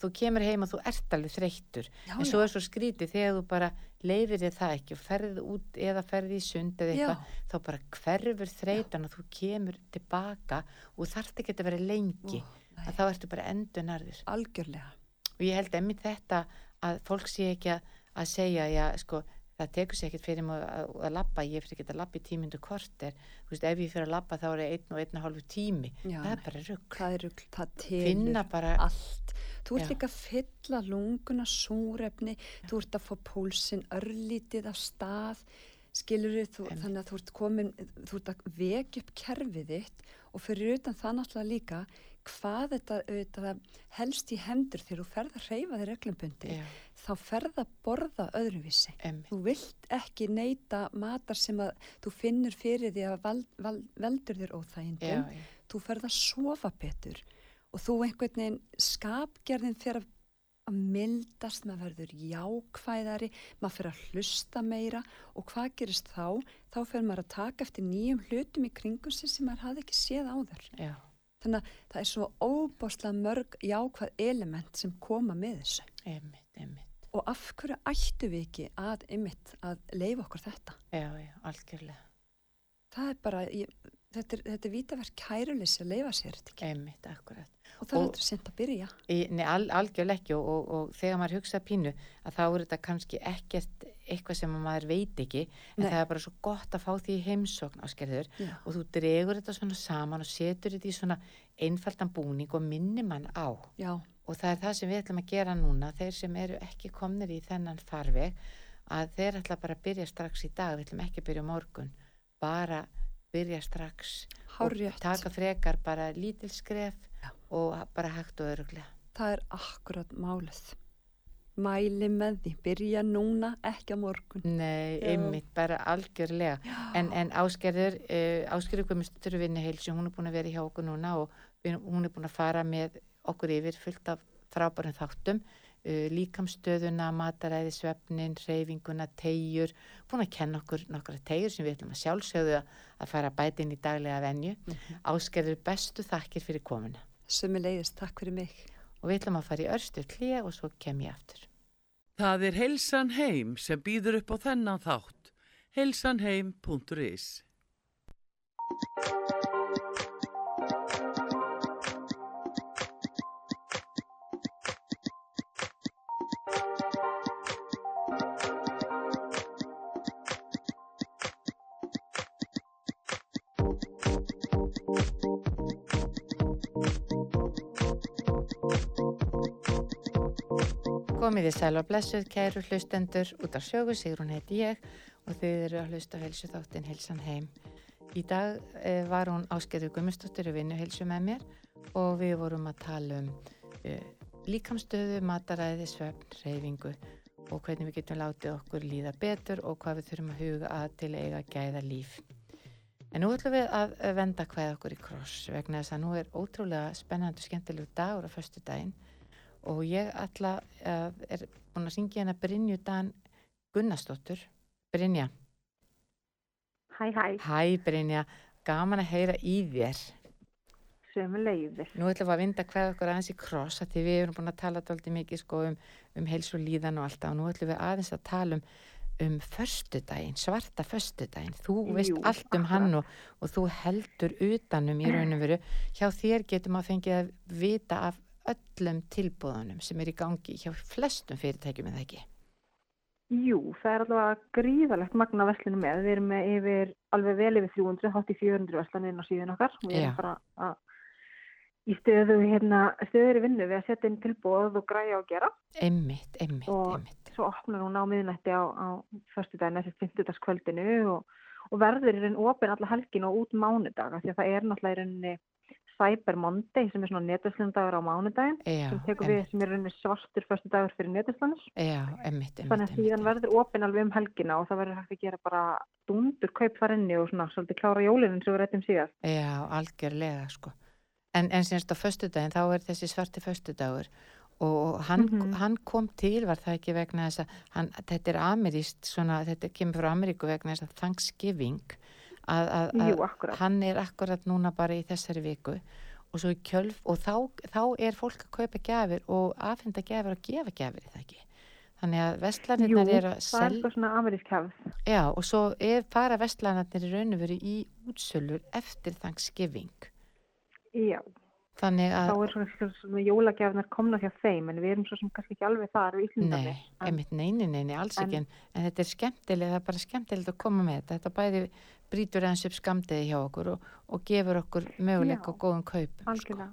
Speaker 2: þú kemur heim og þú ert alveg þreyttur.
Speaker 3: Já,
Speaker 2: en svo er svo skrítið þegar þú bara leifir þér það ekki og ferðið út eða ferðið í sund eða
Speaker 3: já,
Speaker 2: eitthvað þá bara hverfur þreytan og þú kemur tilbaka og þarft ekki að vera lengi.
Speaker 3: Ó,
Speaker 2: að þá ertu bara endur nærður
Speaker 3: algjörlega.
Speaker 2: og ég held emmi þetta að fólk sé ekki að, að segja já, sko, það tekur sér ekkert fyrir mig að, að, labba, ég fyrir ekki að labba í tímundu korter veist, ef ég fyrir að labba þá er það einn og einn og hálfu tími
Speaker 3: Já,
Speaker 2: það er bara rugg
Speaker 3: það, er, það telur
Speaker 2: finna bara,
Speaker 3: allt. Þú ert
Speaker 2: Já.
Speaker 3: líka að fylla lunguna súrefni, þú ert að fá púlsinn örlítið af stað, skilur þú,
Speaker 2: Einmitt.
Speaker 3: þannig að þú ert komin, þú ert að vekja upp kerfið þitt og fyrir utan það náttúrulega líka hvað þetta, þetta helst í hendur þegar þú ferð að reyfa þér reglumbundi,
Speaker 2: já,
Speaker 3: þá ferð að borða öðruvísi.
Speaker 2: emmi
Speaker 3: Þú vilt ekki neyta matar sem að þú finnur fyrir því að val, val, veldur þér óþægindum
Speaker 2: já,
Speaker 3: þú ferð að sofa betur og þú einhvern veginn skapgerðin fyrir að að mildast, maður verður jákvæðari, maður fyrir að hlusta meira og hvað gerist þá? Þá fyrir maður að taka eftir nýjum hlutum í kringum sem maður hafði ekki séð áður.
Speaker 2: já,
Speaker 3: Þannig að það er svo óbáslega mörg jákvæð element sem koma með þessu.
Speaker 2: emmi, emmi
Speaker 3: Og af hverju ættu við ekki að, einmitt, að leifa okkur þetta?
Speaker 2: já, já, algjörlega
Speaker 3: Það er bara, ég, þetta er, þetta er vítaverk kæruleysi að leifa sér
Speaker 2: emmi, akkurat
Speaker 3: Og það er aldrei sent að byrja.
Speaker 2: Í, nei, al, algjörlega ekki og, og, og þegar maður hugsa pínu að þá er þetta kannski ekkert eitthvað sem maður veit ekki en
Speaker 3: Nei.
Speaker 2: það er bara svo gott að fá því heimsókn áskerður
Speaker 3: Já.
Speaker 2: og þú dregur þetta svona saman og setur þetta í svona einfaldan búning og minnir mann á
Speaker 3: Já,
Speaker 2: og það er það sem við ætlum að gera núna þeir sem eru ekki komnir í þennan farveg að þeir ætla bara að byrja strax í dag, við ætlum ekki að byrja morgun bara byrja strax
Speaker 3: hárrétt.
Speaker 2: og taka frekar bara lítil skref
Speaker 3: Já.
Speaker 2: og bara hægt og öruglega
Speaker 3: Það er akkurat málið. Mæli með því, byrja núna, ekki á morgun.
Speaker 2: Nei,
Speaker 3: Já.
Speaker 2: einmitt, bara algjörlega en, en Ásgerður, uh, Ásgerður Guðmundsdóttir vinni heilsu, hún er búin að vera hjá okkur núna og hún er búin að fara með okkur yfir fullt af frábærum þáttum uh, líkamstöðuna, mataræði, svefnin reyfinguna, tegjur búin að kenna okkur nokkra tegjur sem við ætlum að sjálfsögðu að- fara að bæta inn í daglega venju.
Speaker 3: Mhm.
Speaker 2: Ásgerður, bestu þakkir fyrir komuna
Speaker 3: Sumi leiðist, takk fyrir mig.
Speaker 2: Og við ætlum að fara í örstu klíja og svo kem ég aftur.
Speaker 1: Það er Heilsan heim sem býður upp á þennan þátt. heilsanheim.is
Speaker 2: Komið þið sæl og blessuð, kæru hlustendur út af sögu, Sigrun heiti ég og þið eru að hlusta helsu þáttinn Helsan heim. Í dag eh, var hún Áskerður Gummistóttir að vinna helsu með mér og við vorum að tala um eh, líkamstöðu, mataræði, svefn, reyfingu og hvernig við getum látið okkur líða betur og hvað við þurfum að huga að til eiga gæða líf. En nú ætlum við að venda hvað okkur í kross vegna þess að nú er ótrúlega spennandi og skemmtilegu dagur á föstu daginn og ég ætla að er búin að syngja hérna Brynju Dan Gunnarsdóttur. Brynja,
Speaker 4: Hæ, hæ.
Speaker 2: hæ Brynja, gaman að heyra í þér.
Speaker 4: sömu leiðis.
Speaker 2: Nú ætlum við að vinda hvað okkur aðeins í kross að því við erum búin að tala alltaf mikið sko um, um heilsu líðan og alltaf og nú ætlum við aðeins að tala um um föstudaginn, svarta föstudaginn þú
Speaker 4: Jú,
Speaker 2: veist allt um
Speaker 4: akkurat.
Speaker 2: hann og, og þú heldur utanum í raun og veru hjá þér getum að fengið að vita af öllum tilbúðunum sem er í gangi hjá flestum fyrirtækjum eða ekki
Speaker 4: Jú, það er allavega gríðalegt magna verslunum með. Við erum með yfir, alveg vel yfir 300, hátt í 400 verslaninn á síðan okkar. Við
Speaker 2: Já.
Speaker 4: erum bara að, í stöðu, hérna, stöður í vinnu við að setja inn tilbúð og græja og gera.
Speaker 2: einmitt, einmitt,
Speaker 4: Og-
Speaker 2: einmitt
Speaker 4: Svo opnar hún á miðnætti á, á föstudaginn, þessi 50. kvöldinu og, og verður í raun opin alla helgin og út mánudaga því að það er náttúrulega í rauninni Cyber Monday sem er svona netverslundagur á mánudaginn
Speaker 2: Já,
Speaker 4: sem tekur við sem er rauninni svartur fyrir netverslunir.
Speaker 2: já, einmitt, einmitt,
Speaker 4: Þannig að síðan verður opinn alveg um helgina og það verður hægt að gera bara dundur kaup þar inni og svona svolítið klára jólinn og við rættum síðan.
Speaker 2: Já, algjörlega sko. En, en semst á föstudaginn þá er þessi svarti föstudagur og hann,
Speaker 4: Mhm.
Speaker 2: hann kom til var það ekki vegna þess að hann, þetta er ameríst svona, þetta kemur frá Ameríku vegna þess að Thanksgiving að, að, að
Speaker 4: Jú,
Speaker 2: hann er akkurat núna bara í þessari viku og kjölf og þá, þá er fólk að kaupa gjafir og afhenda gjafir og gefa gjafir í það ekki. Þannig að
Speaker 4: Jú,
Speaker 2: vestlaninnar eru að
Speaker 4: það er
Speaker 2: selja
Speaker 4: eitthvað svona amerísk hefð.
Speaker 2: Já, og svo er fara vestlanarnir í raun og veru í útsölur eftir Thanksgiving.
Speaker 4: Já,
Speaker 2: Þannig
Speaker 4: þá
Speaker 2: að,
Speaker 4: er svona, svona, svona jólagjafnar komna hjá þeim en við erum svo sem kannski ekki alveg þar
Speaker 2: nei, einmitt neini, neini, alls ekki, en, en þetta er skemmtilega, það er bara skemmtilegt að koma með þetta. Þetta bæði brýtur eins upp skamdegi hjá okkur og, og gefur okkur möguleik og góðum kaup.
Speaker 4: Algjörlega.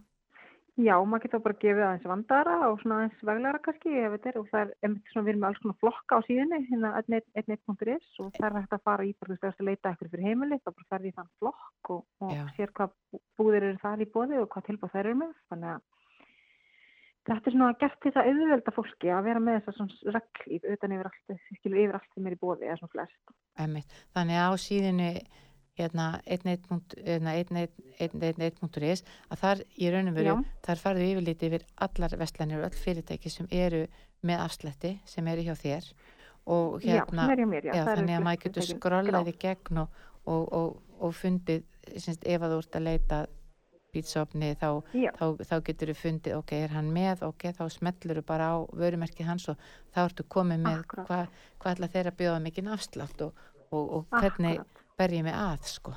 Speaker 4: Já, maður getur bara gefið aðeins vandara og svona aðeins veglara kannski ef þetta er og það er einmitt svona við erum með alls konar flokka á síðunni hérna 11.is og það er hægt að fara í bara þú veist að leita eitthvað fyrir heimili þá bara ferði í þann flokk og, og sér hvað bú- búðir eru þar í bóði og hvað tilbúð þær eru með þannig að þetta er svona gert til það auðvelda fólki að vera með þess að svona reglíf utan yfir allt, yfir allt sem er í bóði eða svona flest.
Speaker 2: Einmitt. Þannig að á síðinu hérna 11.is að þar í raun og veru,
Speaker 4: Já.
Speaker 2: þar farðu yfirliti yfir allar vestlanir og öll fyrirtæki sem eru með afslætti sem eru hjá þér og
Speaker 4: Já,
Speaker 2: hérna
Speaker 4: hjá mér, já.
Speaker 2: Já, þannig að maður getur
Speaker 4: fyrirtækin
Speaker 2: skrollað
Speaker 4: skráð.
Speaker 2: í gegn og, og, og, og fundið, semst, ef að þú ert að leita pítsopni þá, þá, þá getur þú fundið, ok, er hann með, ok, þá smellur þú bara á vörumerkið hans og þá ertu komið með hvað hva ætla þeir að bjóða mikinn afslátt og, og, og hvernig
Speaker 4: Akkúrat.
Speaker 2: ber ég mig að, sko.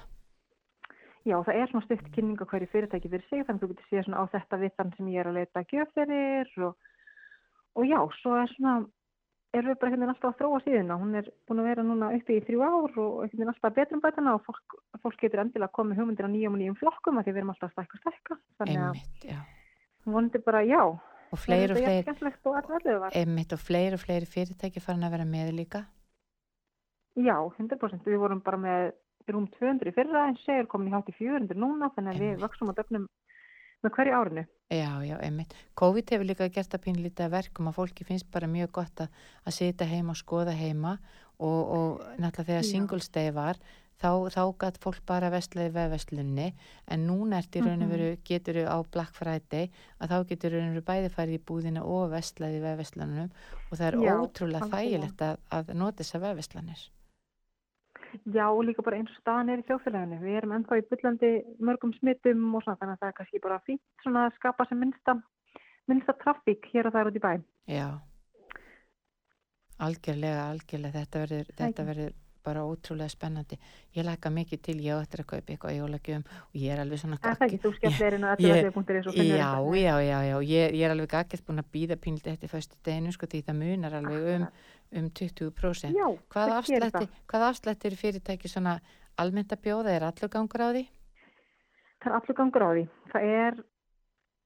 Speaker 4: Já, það er svona stutt kynning á hverju fyrirtæki fyrir sig, þannig að þú getur séð svona á þetta við þann sem ég er að leita að gjöf fyrir og, og já, svo er svona, erum við bara einhvern veginn alltaf að þróa síðuna. Hún er búin að vera núna uppi í þrjú ár og einhvern veginn alltaf betrum bætana og fólk, fólk getur endilega komið hugmyndir á nýjum og nýjum flokkum af því við erum alltaf að stækka og stækka. Þannig að vonandi bara já,
Speaker 2: Og fleiri og fleiri,
Speaker 4: og
Speaker 2: einmitt og fleiri og fleiri fyrirtæki farin að vera með líka.
Speaker 4: Já, 100%. Við vorum bara með rúm 200 í fyrra en segir komin í hátt í 400 núna þannig að við
Speaker 2: Einmitt.
Speaker 4: vöxum á dögnum með hverju árinu.
Speaker 2: Já, já, einmitt. COVID hefur líka gert að pínlítið að verkum að fólki finnst bara mjög gott að, að sita heima og skoða heima og, og náttúrulega þegar Day var þá, þá gætt fólk bara vestlaði vefveslunni en núna ert í raun og
Speaker 4: Mhm.
Speaker 2: veru getur á Black Friday að þá getur raun og veru bæði farið í búðina og vestlaði vefveslunum og það er
Speaker 4: Já,
Speaker 2: ótrúlega þægilegt að, að nota þessar vefveslanir.
Speaker 4: Já, líka bara eins og staðan er í þjóðfélaginu. Við erum ennþá í byllandi mörgum smittum og svona, þannig að það er kannski bara fínt svona að skapa sem minnsta, minnsta trafík hér og þar út í bæ.
Speaker 2: Já, algjörlega, algjörlega, þetta verður, þetta verður bara ótrúlega spennandi. Ég laka mikið til, ég á eftir að kaupa eitthvað jólagjöfum og ég er alveg svona
Speaker 4: Er það ekki, þú skemmt inn á
Speaker 2: ég-
Speaker 4: 11.is og finnur
Speaker 2: Já, já, já, já, ég, ég er alveg gaggert búin að býða pínlítið eftir föstu deginu, sko, því það munar alveg um, um 20%.
Speaker 4: Já,
Speaker 2: Hvað afslætti, hvað afslætti eru fyrirtæki svona almennt að bjóða, er allur gangur á því?
Speaker 4: Það er allur gangur á því. Það er,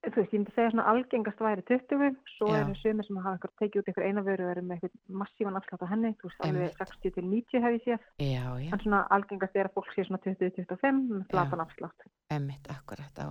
Speaker 4: þú veist, ég myndi segja svona algengast væri 20, svo
Speaker 2: Já.
Speaker 4: eru sumir sem hafa eitthvað tekið út eitthvað eina vöru og eru með eitthvað massívan afslátt á henni, þú veist, alveg
Speaker 2: Einmitt.
Speaker 4: 60 til 90 hef ég séð.
Speaker 2: Já, já,
Speaker 4: En svona algengast er að fólk sé svona 20-25 með flatan afslátt.
Speaker 2: emmitt, akkurat á,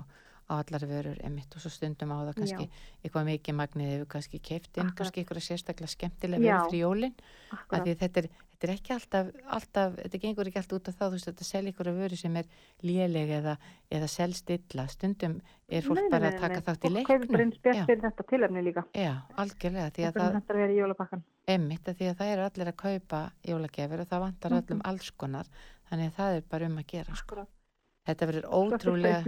Speaker 2: á allar vörur, emmitt og svo stundum á það kannski eitthvað mikið magnið hefur kannski keift inn,
Speaker 4: Akkurat.
Speaker 2: kannski eitthvað sérstaklega skemmtilega
Speaker 4: Já.
Speaker 2: vörur fyrir jólinn, af því þetta er, þetta er ekki alltaf, alltaf, þetta gengur ekki alltaf út af það, þú veist, þetta selja ykkur vöru sem er léleg eða, eða selst illa, stundum er fólk
Speaker 4: Nei, nei,
Speaker 2: bara
Speaker 4: nei,
Speaker 2: að taka
Speaker 4: nei.
Speaker 2: þátt í leiknum.
Speaker 4: bjart
Speaker 2: Já.
Speaker 4: fyrir þetta tilefni líka.
Speaker 2: Já, algjörlega, því að það,
Speaker 4: að
Speaker 2: emmitt, að því að það eru allir að kaupa jólagjafir og það vantar
Speaker 4: Mhm.
Speaker 2: öllum alls konar, þannig að það er bara um að gera, sko.
Speaker 4: Akkurat.
Speaker 2: þetta verður ótrúlega,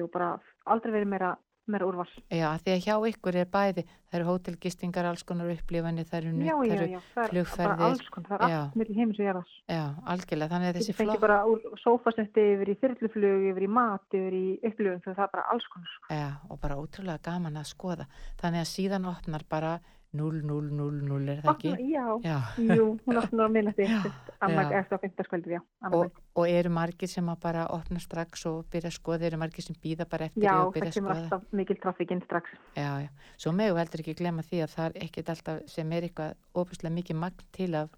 Speaker 4: og aldrei verið meira, meira úrvars.
Speaker 2: já, því að hjá ykkur er bæði, það eru hótelgistingar, alls konar upplifanir, það eru,
Speaker 4: Já, já,
Speaker 2: það eru
Speaker 4: já, það er
Speaker 2: flugferðir,
Speaker 4: bara alls konar, það er
Speaker 2: já.
Speaker 4: allt millir heimis og jarðars.
Speaker 2: já, algjörlega, þannig að
Speaker 4: Þessi
Speaker 2: þessi
Speaker 4: fengi
Speaker 2: flott,
Speaker 4: bara úr sófasetti yfir í þyrluflug, yfir í mat, yfir í upplifun, það er bara alls konar. sko.
Speaker 2: já, og bara ótrúlega gaman að skoða, þannig að síðan opnar bara 0000 er það ekki?
Speaker 4: Já,
Speaker 2: Já,
Speaker 4: jú, hún opnar
Speaker 2: Já,
Speaker 4: annað
Speaker 2: já.
Speaker 4: eftir á fymtaskvöldið, já.
Speaker 2: og, og eru margir sem að bara opna strax og byrja að skoða, eru margir sem býða bara eftir
Speaker 4: Já,
Speaker 2: því og
Speaker 4: það
Speaker 2: byrja að
Speaker 4: kemur
Speaker 2: skoða.
Speaker 4: alltaf mikil trafíkinn strax.
Speaker 2: Já, já. Svo megu heldur ekki glemma því að það er ekkert alltaf sem er eitthvað óbúslega mikið magn til af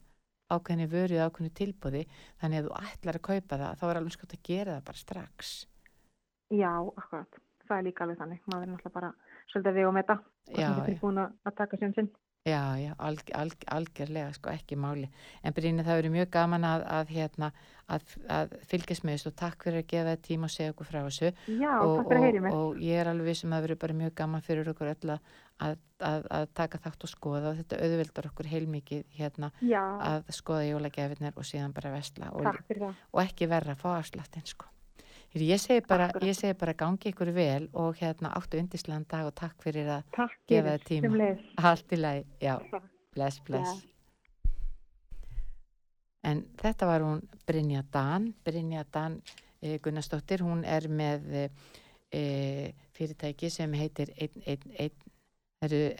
Speaker 2: ákveðni vöru eða ákveðni tilbúði þannig að þú ætlar að kaupa það þá er alveg skott að gera það bara strax.
Speaker 4: Já, akkurat. Það er líka alveg þannig. Maður er náttúrulega bara svolítið að vega og meta.
Speaker 2: Já,
Speaker 4: Það er búin að taka sér sinn.
Speaker 2: Já, já, alg, alg, algjörlega, sko, ekki máli. En Brynni, það verður mjög gaman að, að, hérna, að, að fylgjast með þessu og takk fyrir að gefa það tíma og segja okkur frá þessu.
Speaker 4: Já,
Speaker 2: og, og, og ég er alveg vissum að það verður bara mjög gaman fyrir okkur öll að, að, að, að taka þátt og skoða og þetta auðveldar okkur heilmikið hérna að skoða jólagjafirnar og síðan bara vestla og, og ekki verra að fá afsláttinn sko. Ég segi bara, ég segi bara gangi ykkur vel og hérna áttu undislegan dag og takk fyrir að
Speaker 4: Takk
Speaker 2: Gefa þér tíma. Allt í lagi, já, bless, bless. En þetta var hún Brynja Dan, Brynja Dan e, Gunnarsdóttir, hún er með e, e, fyrirtæki sem heitir 111 Það eru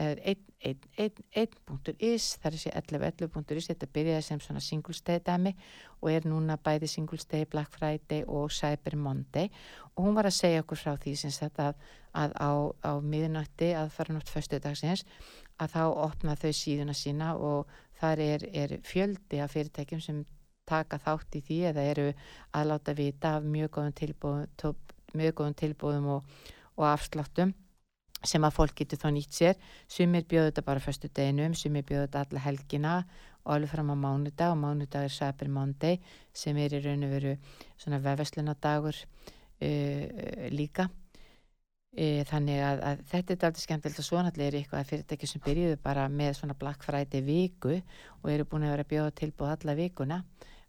Speaker 2: 111.is, það er þessi 1111.is, þetta byrjaði sem svona single stay dæmi og er núna bæði single stay, Black Friday og Cyber Monday. Og hún var að segja okkur frá því sem þetta að, að á, á miðnötti að fara nátt föstu dagsins að þá opna þau síðuna sína og þar er, er fjöldi af fyrirtækjum sem taka þátt í því eða eru að láta vita af mjög góðum tilbúðum, mjög góðum tilbúðum og, og afsláttum sem að fólk getur þá nýtt sér. Sumir bjóðu þetta bara fyrstu deginum sumir bjóðu þetta alla helgina og alveg fram á mánudag og mánudag er Cyber Monday sem er í raun og veru svona vefverslunadagur uh, líka. Uh, þannig að, að þetta er alltaf skemmtilegt og svo náttúrulega er eitthvað að fyrirtæki sem byrjuðu bara með svona Black Friday viku og eru búin að vera bjóða tilbúð alla vikuna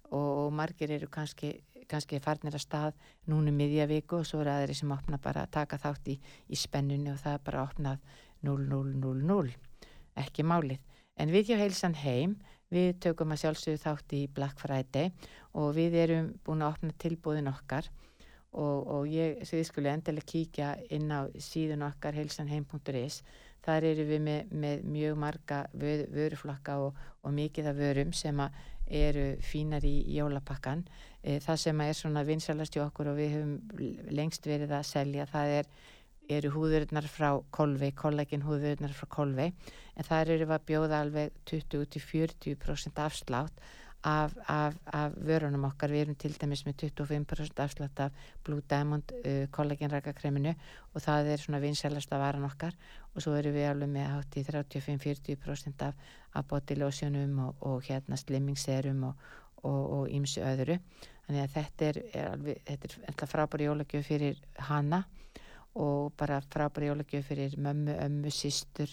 Speaker 2: og, og margir eru kannski kannski farnir að stað núna um miðja viku og svo eru aðri sem opna bara að taka þátt í, í spennunni og það er bara opnað 0000 ekki málið. En við hjá heilsan heim, við tökum að sjálfsögðu þátt í Black Friday og við erum búin að opna tilbúðin okkar og, og ég skulle endilega kíkja inn á síðun okkar heilsanheim.is þar eru við með, með mjög marga vö- vöruflokka og, og mikið af vörum sem að eru fínar í jólapakkan e, það sem er svona vinsalast í okkur og við höfum lengst verið að selja það er, eru húðurinnar frá kolvei, kollagin húðurinnar frá kolvei en það eru að bjóða alveg 20-40% afslátt af, af, af vörunum okkar. Við erum til dæmis með 25% afslátt af Blue Diamond uh, kollagenrakakreminu og það er svona vinsalast að varan okkar. Og svo erum við alveg með hátt í 35-40% af, af bodylósjónum og, og hérna slimmingserum og, ímsu öðru. Þannig að þetta er, er alveg þetta er enda frábæri jólagjöf fyrir hana og bara frábæri jólagjöf fyrir mömmu, ömmu, systur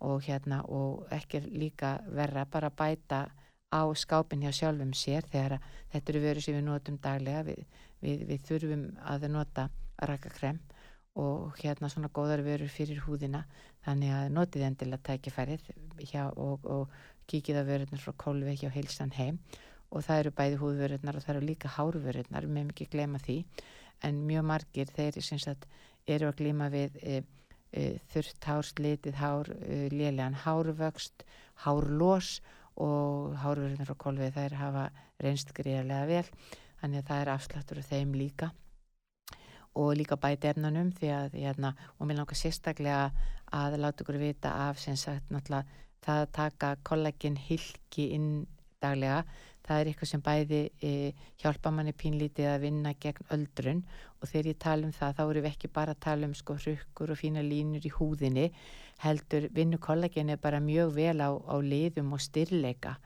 Speaker 2: og hérna og ekki líka verra bara bæta á skápin hjá sjálfum sér þegar að þetta eru vörur sem við notum daglega. Við, við, við þurfum að nota rakakrem og hérna svona góðar vörur fyrir húðina. Þannig að notið endilega tækifærið hjá, og, og kíkið að vörurnar frá kólfi hjá heilsan heim. Og það eru bæði húðvörurnar og það eru líka hárvörurnar, við meðum ekki glema því. En mjög margir þeir sagt eru að glíma við e, e, þurft hár, slitið hár, e, lélegan hárvöxt, hárlós og hárvörðunar frá kolvið þær hafa reynst greiðarlega vel þannig að það er afsláttur af þeim líka. Og líka bæti efnunum því að hérna, og mér langar sérstaklega að láta ykkur vita af sem sagt náttúrulega það að taka kollagin hilki inn daglega það er eitthvað sem bæði e, hjálpa manni pínlítið að vinna gegn öldrun og þegar ég tala um það þá eru við ekki bara að tala um sko hrukkur og fína línur í húðinni heldur vinnu kollaginu bara mjög vel á, á liðum og styrleika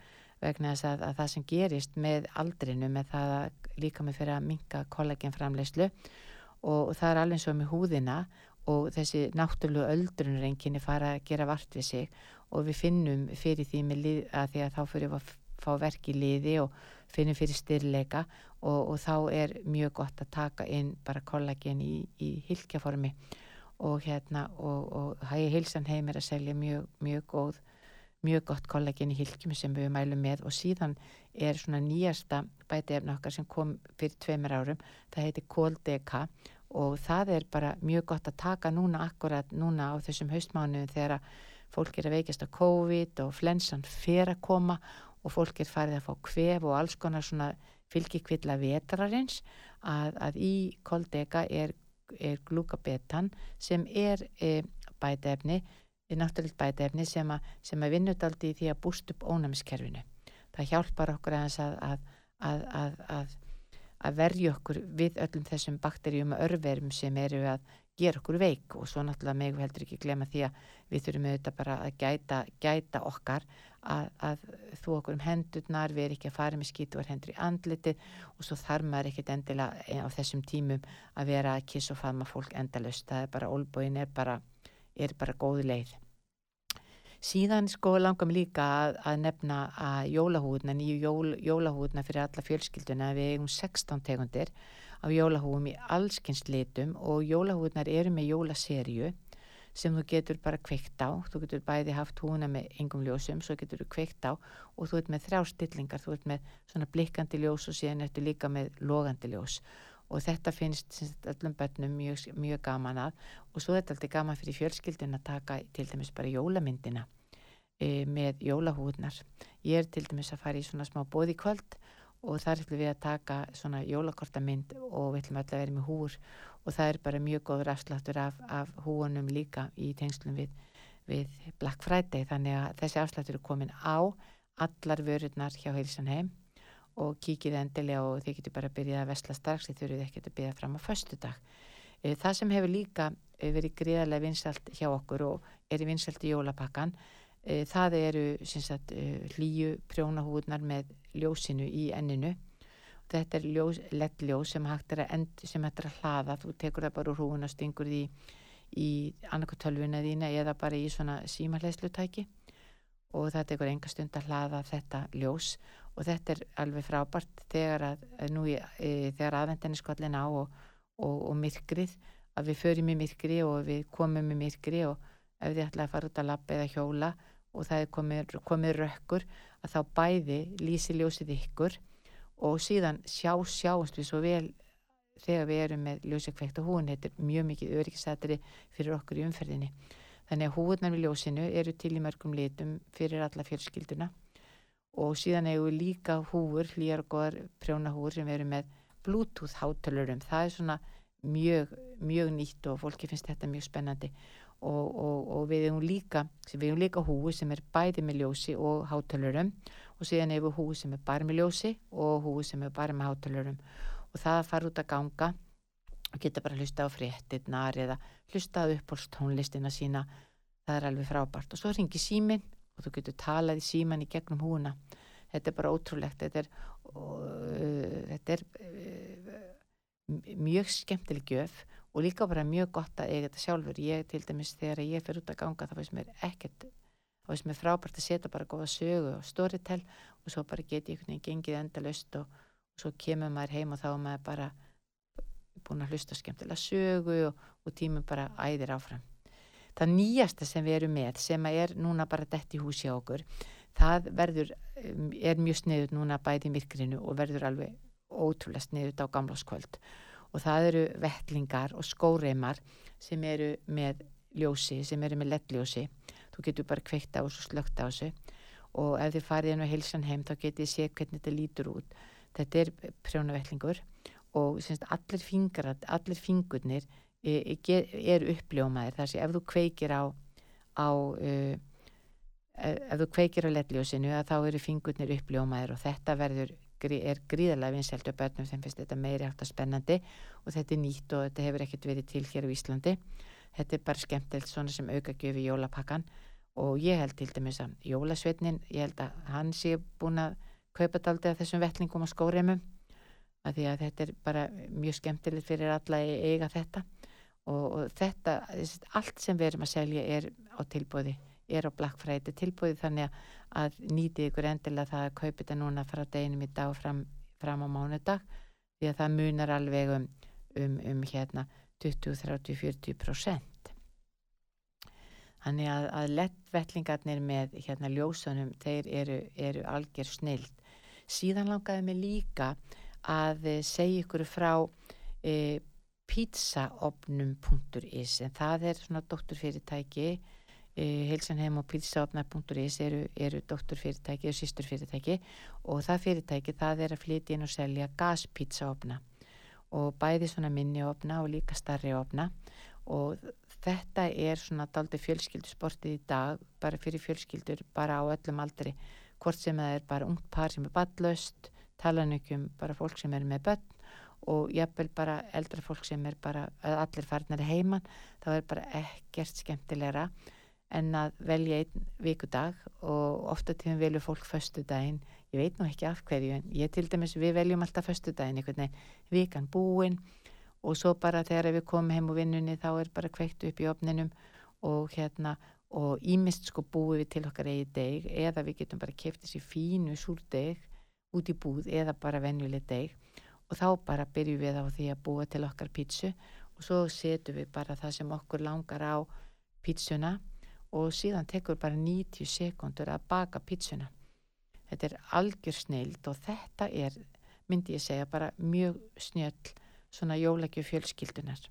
Speaker 2: vegna þess að, að það sem gerist með aldrinu með það að líka með fyrir að minka kollagenframleyslu og, og það er alveg svo með húðina og þessi náttúrulega öldrunrenginni fara að gera vart við sig og við finnum fyrir því með lið, að því að þá fyrir að fá verk í liði og finnum fyrir styrleika og, og þá er mjög gott að taka inn bara kollagen í, í hilkjaformi og hérna og, og hægi hilsan heim er að selja mjög, mjög góð mjög gott kollagen í hilkjum sem við mælum með og síðan er svona nýjasta bætiefna okkar sem kom fyrir tveimur árum, það heiti Koldeka og það er bara mjög gott að taka núna akkurat núna á þessum haustmánu þegar fólk er að veikast á COVID og flensan fer að koma og fólk er farið að fá kvef og alls konar svona fylgikvilla vetrarins að, að í koldega er, er glúkabetan sem er e, bætefni, er náttúrulega bætefni sem að, sem að vinnudaldi í því að búst upp ónæmiskerfinu. Það hjálpar okkur að, að að verja okkur við öllum þessum bakterjum og örverum sem eru að gera okkur veik og svo náttúrulega mig heldur ekki glema því að við þurfum auðvitað bara að gæta, gæta okkar að, að þú okkur um hendurnar, við erum ekki að fara með skítuar hendur í andlitið og svo þarf maður ekkert endilega á þessum tímum að vera að kiss og faðma fólk endalust, það er bara, ólbóin er bara, er bara góð leið. Síðan sko langam líka að, að nefna að jólahúðna, nýju jól, jólahúðna fyrir alla fjölskylduna, við eigum 16 tegundir af jólahúðum í allskynst litum og jólahúðnar eru með jólaserju sem þú getur bara kveikt á, þú getur bæði haft húna með yngum ljósum, svo getur þú kveikt á og þú ert með þrjá stillingar, þú ert með svona blikkandi ljós og síðan ertu líka með logandi ljós. Og þetta finnst öllum börnum mjög, mjög gaman að. Og svo er þetta alltaf gaman fyrir fjölskyldin að taka til dæmis bara jólamyndina e, með jólahúðnar ég er til dæmis að fara í svona smá bóðikvöld og þar ætlum við að taka svona jólakortamynd og við ætlum alltaf að vera með húr. Og það er bara mjög góður afsláttur af, af húunum líka í tengslum við, við Black Friday. Þannig að þessi afsláttur er komin á allar vörurnar hjá Heilsanheim og kíkið endilega og þið getur bara byrjað að vesla strax. Þið þurfið ekki að byrja fram á förstu dag. Eh, það sem hefur líka eh, verið gríðarlega vinsalt hjá okkur og er vinsalt í jólapakkan það eru sagt, hlýju prjónahúðnar með ljósinu í enninu. Þetta er ljós, lett ljós sem hægt er að, end, sem hægt er að hlaða, þú tekur það bara úr húun og stingur því í annarkotölvuna þína eða bara í svona símarleislutæki og það tekur enga stund að hlaða þetta ljós. Og þetta er alveg frábært þegar að, e, þegar aðvendinni skollin á og, og, og myrkrið að við förum í myrkri og við komum í myrkri og ef þið ætlaði að fara út að lappa eða hjóla og það er komið, komið rökkur að þá bæði lýsi ljósið ykkur og síðan sjá sjáumst við svo vel þegar við erum með ljósikveikt og hún er mjög mikið öryggisætri fyrir okkur í umferðinni. Þannig að húðnar við ljósinu eru til í mörgum litum fyrir alla fjölskylduna. Og síðan hefur við líka húur, hlýjar og goðar prjónahúur sem eru með bluetooth hátalurum, það er svona mjög, mjög nýtt og fólki finnst þetta mjög spennandi og, og, og við hefum líka, líka húi sem er bæði með ljósi og hátalurum og síðan hefur húi sem er bara með ljósi og húi sem er bara með hátalurum og það fara út að ganga og geta bara hlusta á fréttinnar eða hlusta á tónlistina sína það er alveg frábært. Og svo ringi síminn og þú getur talað í síman í gegnum húna þetta er bara ótrúlegt. Þetta er, uh, þetta er uh, mjög skemmtileg gjöf og líka bara mjög gott að eiga þetta sjálfur. Ég til dæmis þegar ég fer út að ganga þá veist mér ekkert þá veist mér frábært að setja bara góða sögu og storytell og svo bara geti ég einhvern veginn gengið endalust og, og svo kemur maður heim og þá er maður bara búin að hlusta skemmtilega sögu og, og tímum bara æðir áfram. Það nýjasta sem við erum með sem er núna bara dætt í húsi á okkur það verður, um, er mjög sniðut núna bæði í myrkrinu og verður alveg ótrúlega sniðut á gamláskvöld og það eru vettlingar og skóreimar sem eru með ljósi, sem eru með lettljósi þú getur bara kveikt á þessu slögt á þessu. Og ef þið farið inn á heilsan heim þá getið þið séð hvernig þetta lítur út. Þetta er prjónavettlingur og semst, allir fingar allir fingurnir er uppljómaðir. Þar sem ef þú kveikir á, á uh, ef þú kveikir á lettljósinu þá eru fingurnir uppljómaðir og þetta verður, er gríðarlega vinsælt og börnum þeim finnst þetta meiri átt að spennandi og þetta er nýtt og þetta hefur ekkert verið til hér á Íslandi. Þetta er bara skemmtilegt svona sem auka gjöfi jólapakkan og ég held til dæmis að jólasveitnin, ég held að hann sé búin að kaupa daldi af þessum vettlingum og skóremum að því að þetta er bara mjög skemmtilegt fyrir alla eiga þetta. Og, og þetta, allt sem við erum að selja er á tilbúði er á Black Friday. Tilbúið þannig að nýti ykkur endilega það að kaupa þetta núna frá deginum í dag fram, fram á mánudag því að það munar alveg um, um, um hérna 20, 30, 40% þannig að, að lettvellingarnir með hérna ljósunum þeir eru, eru algjör snild. Síðan langaði mig líka að eh, segja ykkur frá e, pizzaopnum.is en það er svona doktorfyrirtæki heilsanheim og pizzaopnar.is eru, eru doktorfyrirtæki og sýsturfyrirtæki og það fyrirtæki það er að flytja inn og selja gaspizzaopna og bæði svona minniopna og líka starri opna og þetta er svona daldi fjölskyldusportið í dag bara fyrir fjölskyldur, bara á öllum aldri. Hvort sem það er bara ungt par sem er ballöst, talanökjum bara fólk sem er með börn og jafnvel bara eldra fólk sem er bara allir farnar heimann þá er bara ekkert skemmtilegra en að velja einn vikudag og ofta tíðum velju fólk föstu daginn, ég veit nú ekki af hverju en ég til dæmis, við veljum alltaf föstu daginn einhvern veginn, vikan búin og svo bara þegar við komum heim úr vinnunni þá er bara kveikt upp í opninum og hérna og ímist sko búið við til okkar eigi deg eða við getum bara kæft þessi fínu súrdeg út í búð eða bara venjuleg deg og þá bara byrjum við á því að búa til okkar pítsu og svo setum við bara það sem okkur langar á pítsuna og síðan tekur bara 90 sekundur að baka pítsuna. Þetta er algjör snild og þetta er, myndi ég segja, bara mjög snjöll svona jólækju fjölskyldunar.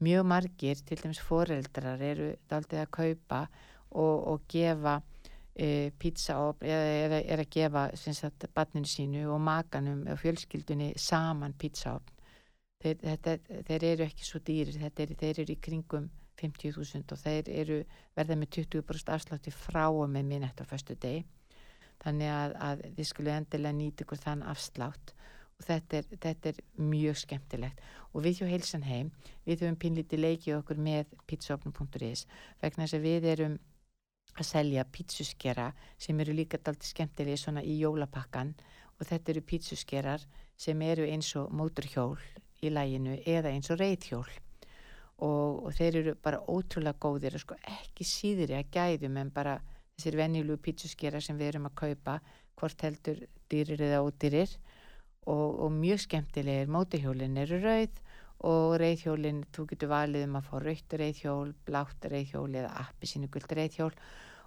Speaker 2: Mjög margir, til dæmis foreldrar, eru daldið að kaupa og, og gefa e, pizzaopn eða er að gefa sagt, barninu sínu og makanum og fjölskyldunni saman pizzaopn þeir, þeir eru ekki svo dýrir er, þeir eru í kringum 50.000 og þeir eru verða með 20% afslátti frá og með minnett á förstu deg þannig að, að þið skulle endilega nýta ykkur þann afslátt og þetta er, þetta er mjög skemmtilegt. Og við hjá Heilsan heim við höfum pinlítið leikið okkur með pizzaopnum.is vegna þess að við erum að selja pítsuskera sem eru líka dalti skemmtilega svona í jólapakkan og þetta eru pítsuskerar sem eru eins og móturhjól í læginu eða eins og reyðhjól og, og þeir eru bara ótrúlega góðir og sko ekki síðri að gæðum en bara þessir vennilu pítsuskera sem við erum að kaupa hvort heldur dýrir eða ódýrir. Og, og mjög skemmtilegir. Móturhjólin eru rauð og reyðhjólinn, þú getur valið um að fá rautt reyðhjól, blátt reyðhjól eða appi sínu guld reyðhjól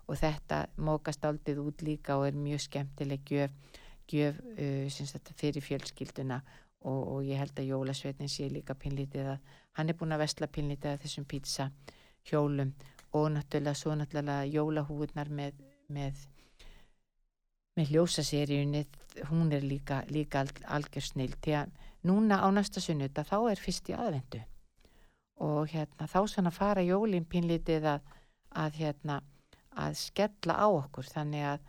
Speaker 2: og þetta mókast aldrei út líka og er mjög skemmtileg gjöf, gjöf uh, fyrir fjölskylduna og, og ég held að Jólasveitin sé líka pinlítið að hann er búin að vestla pinlítið að þessum pizza hjólum. Og náttúrulega svo náttúrulega jólahúðnar með, með með ljósaseríunni hún er líka, líka algjör snill því að núna á næsta sunnuta þá er fyrst í aðvendu og hérna þá svona fara jólinn pínlítið að, að hérna að skella á okkur. Þannig að,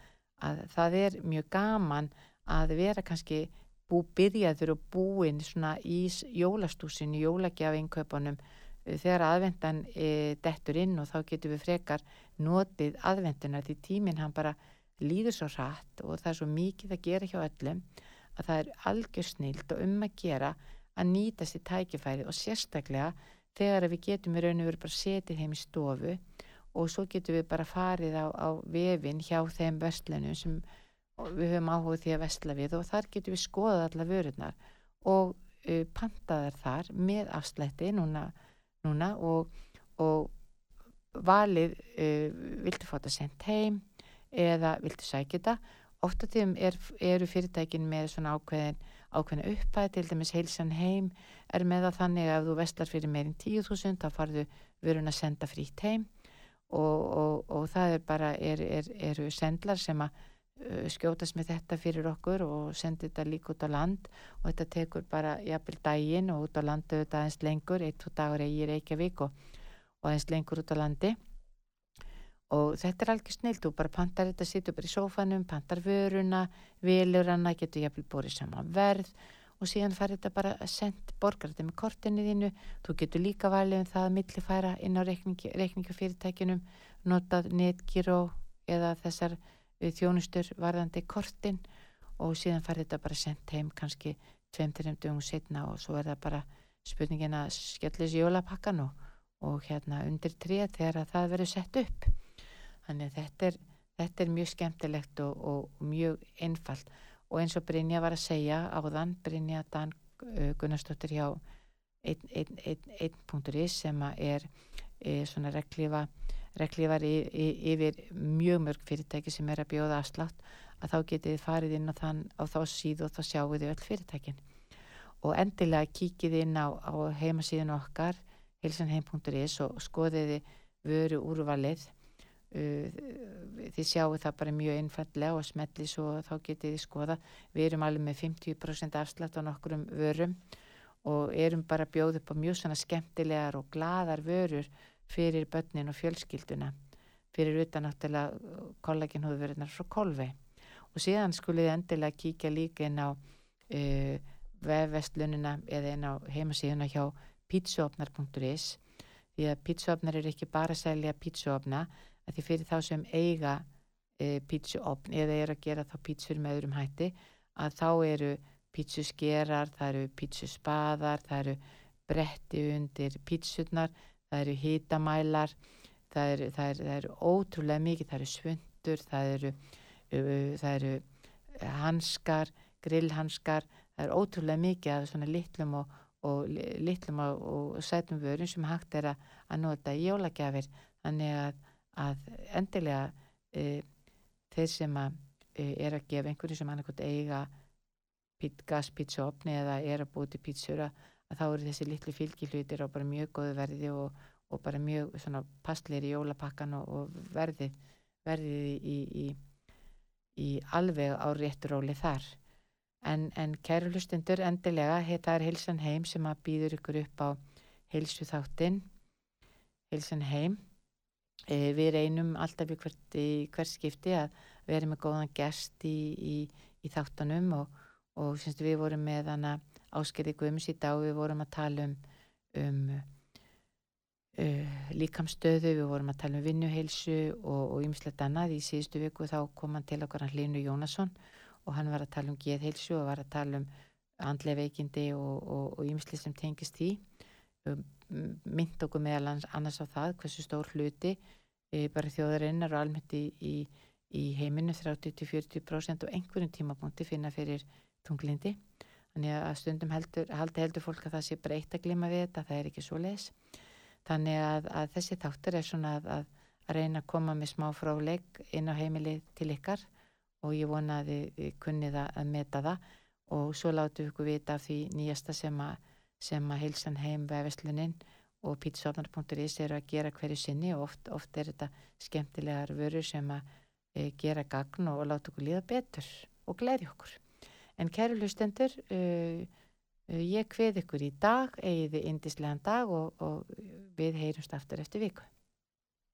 Speaker 2: að það er mjög gaman að vera kannski bú byrjaður og búin svona í jólastúsinu, jólagjafingköpunum þegar aðvendan e, dettur inn og þá getur við frekar notið aðvenduna því tíminn hann bara líður svo rætt og það er svo mikið að gera hjá öllum að það er algjör snilt og um að gera að nýtast í tækifæri og sérstaklega þegar við getum við raun og veru bara setið heim í stofu og svo getum við bara farið á, á vefin hjá þeim vestlunum sem við höfum áhugð því að vestla við og þar getum við skoðað alla vörurnar og uh, pantaðar þar með afslætti núna, núna og, og valið uh, viltu þetta sendt heim eða viltu sækja þetta. Ótt af því er, eru fyrirtækin með svona ákveðin, ákveðin upphæð, til dæmis heilsan heim er með það þannig að þú vestlar fyrir meirinn 10.000 þá farðu verun að senda frítt heim og, og, og það er bara, er, er, eru sendlar sem að skjótast með þetta fyrir okkur og sendi þetta líka út á land. Og þetta tekur bara jafnvel daginn og út á landu þetta aðeins lengur, eitt og dagur eigi Reykjavík og, og aðeins lengur út á landi. Og þetta er alveg snilt, þú bara pantar þetta, sittur bara í sófanum, pantar vöruna, vilur hana, getur jafnvel borið saman verð og síðan fær þetta bara sendt borgar þetta með kortinu þínu, þú getur líka valið um það að millifæra inn á reikningi, reikningafyrirtækinum, notað netgíró eða þessar uh, þjónustur varðandi kortin og síðan fær þetta bara sendt heim kannski 2-3 dögum setna og svo er það bara spurningin að skella þessi jólapakkan og, og hérna undir tré þegar það verður sett upp. Þannig þetta er, þetta er mjög skemmtilegt og, og mjög einfalt. Og eins og Brynja var að segja áðan, Brynja Dan uh, Gunnarsdóttir hjá 1.is sem er e, svona reglífa reglífar yfir mjög mörg fyrirtæki sem er að bjóða afslátt að þá getið þið farið inn á, þann, á þá síðu og þá sjáu þið öll fyrirtækin. Og endilega kíkið inn á, á heimasíðun okkar hilsanheim.is og skoðiði vöru úrvalið. Uh, þið sjáu það bara mjög einfallega og smelli svo þá getið þið skoða við erum alveg með 50% afslátt á nokkurum vörum og erum bara bjóð upp á mjög svona skemmtilegar og gladar vörur fyrir börnin og fjölskylduna. Fyrir utan náttúrulega kollagenhúðverðinar frá kolvi. Og síðan skulið endilega kíkja líka inn á uh, vefvestlunina eða inn á heimasíðuna hjá pítsuopnar.is því að pítsuopnar er ekki bara að selja pítsuopna að því fyrir þá sem eiga uh, pítsuopn eða er að gera þá pítsur með öðrum hætti að þá eru pítsusgerar, það eru pítsuspaðar, það eru bretti undir pítsurnar, það eru hítamælar, það eru, það, eru, það eru ótrúlega mikið, það eru svundur, það eru, það eru hanskar, grillhanskar, það eru ótrúlega mikið af svona litlum og, og litlum og, sætum vörum sem hægt er að, að nota í jólagjafir, þannig að, að endilega uh, þeir sem að, uh, er að gefa einhverju sem annarkot eiga gaspítsuopni eða er að búið til pítsura að þá eru þessi litlu fylgihlutir á bara mjög góðu verði og, og bara mjög svona passleir í jólapakkan og, og verði verði í, í, í alveg á rétturóli þar. En, en kæru hlustundur endilega, það er Hilsan Heim sem að býður ykkur upp á heilsu þáttinn Hilsan Heim. E, við reynum alltaf í hvert, hvert skipti að vera með góðan gest í, í, þáttanum og og semst við vorum með hana áskerði Guðmus í dag við vorum að tala um, um uh, líkamstöðu við vorum að tala um vinnuheilsu og ymslegt annað. Í síðustu viku þá kom hann til okkar hann Linu Jónasson og hann var að tala um geðheilsu og var að tala um andlega veikindi og ymslegt sem tengist í um, mynd okkur meðal annars á það hversu stór hluti e, bara þjóðarinnar og almennt í, í, í heiminu 30-40% og einhverjum tímapunkti finna fyrir tunglindi þannig að stundum heldur, haldi heldur fólk að það sé breytt að glima við þetta, það er ekki svo leis þannig að, að þessi þáttur er svona að, að, að reyna að koma með smá fráleik inn á heimili til ykkar og ég vona að þið, þið kunnið að meta það. Og svo látu ykkur vita af því nýjasta sem að sem að heilsan heim vefeslunin og pítsofnar.is eru að gera hverju sinni og oft, oft er þetta skemmtilegar vörur sem að e, gera gagn og láta okkur líða betur og gleyri okkur En kæru hlustendur, uh, uh, ég hvið ykkur í dag, egiði indislegan dag og, og við heyrumst aftur eftir viku.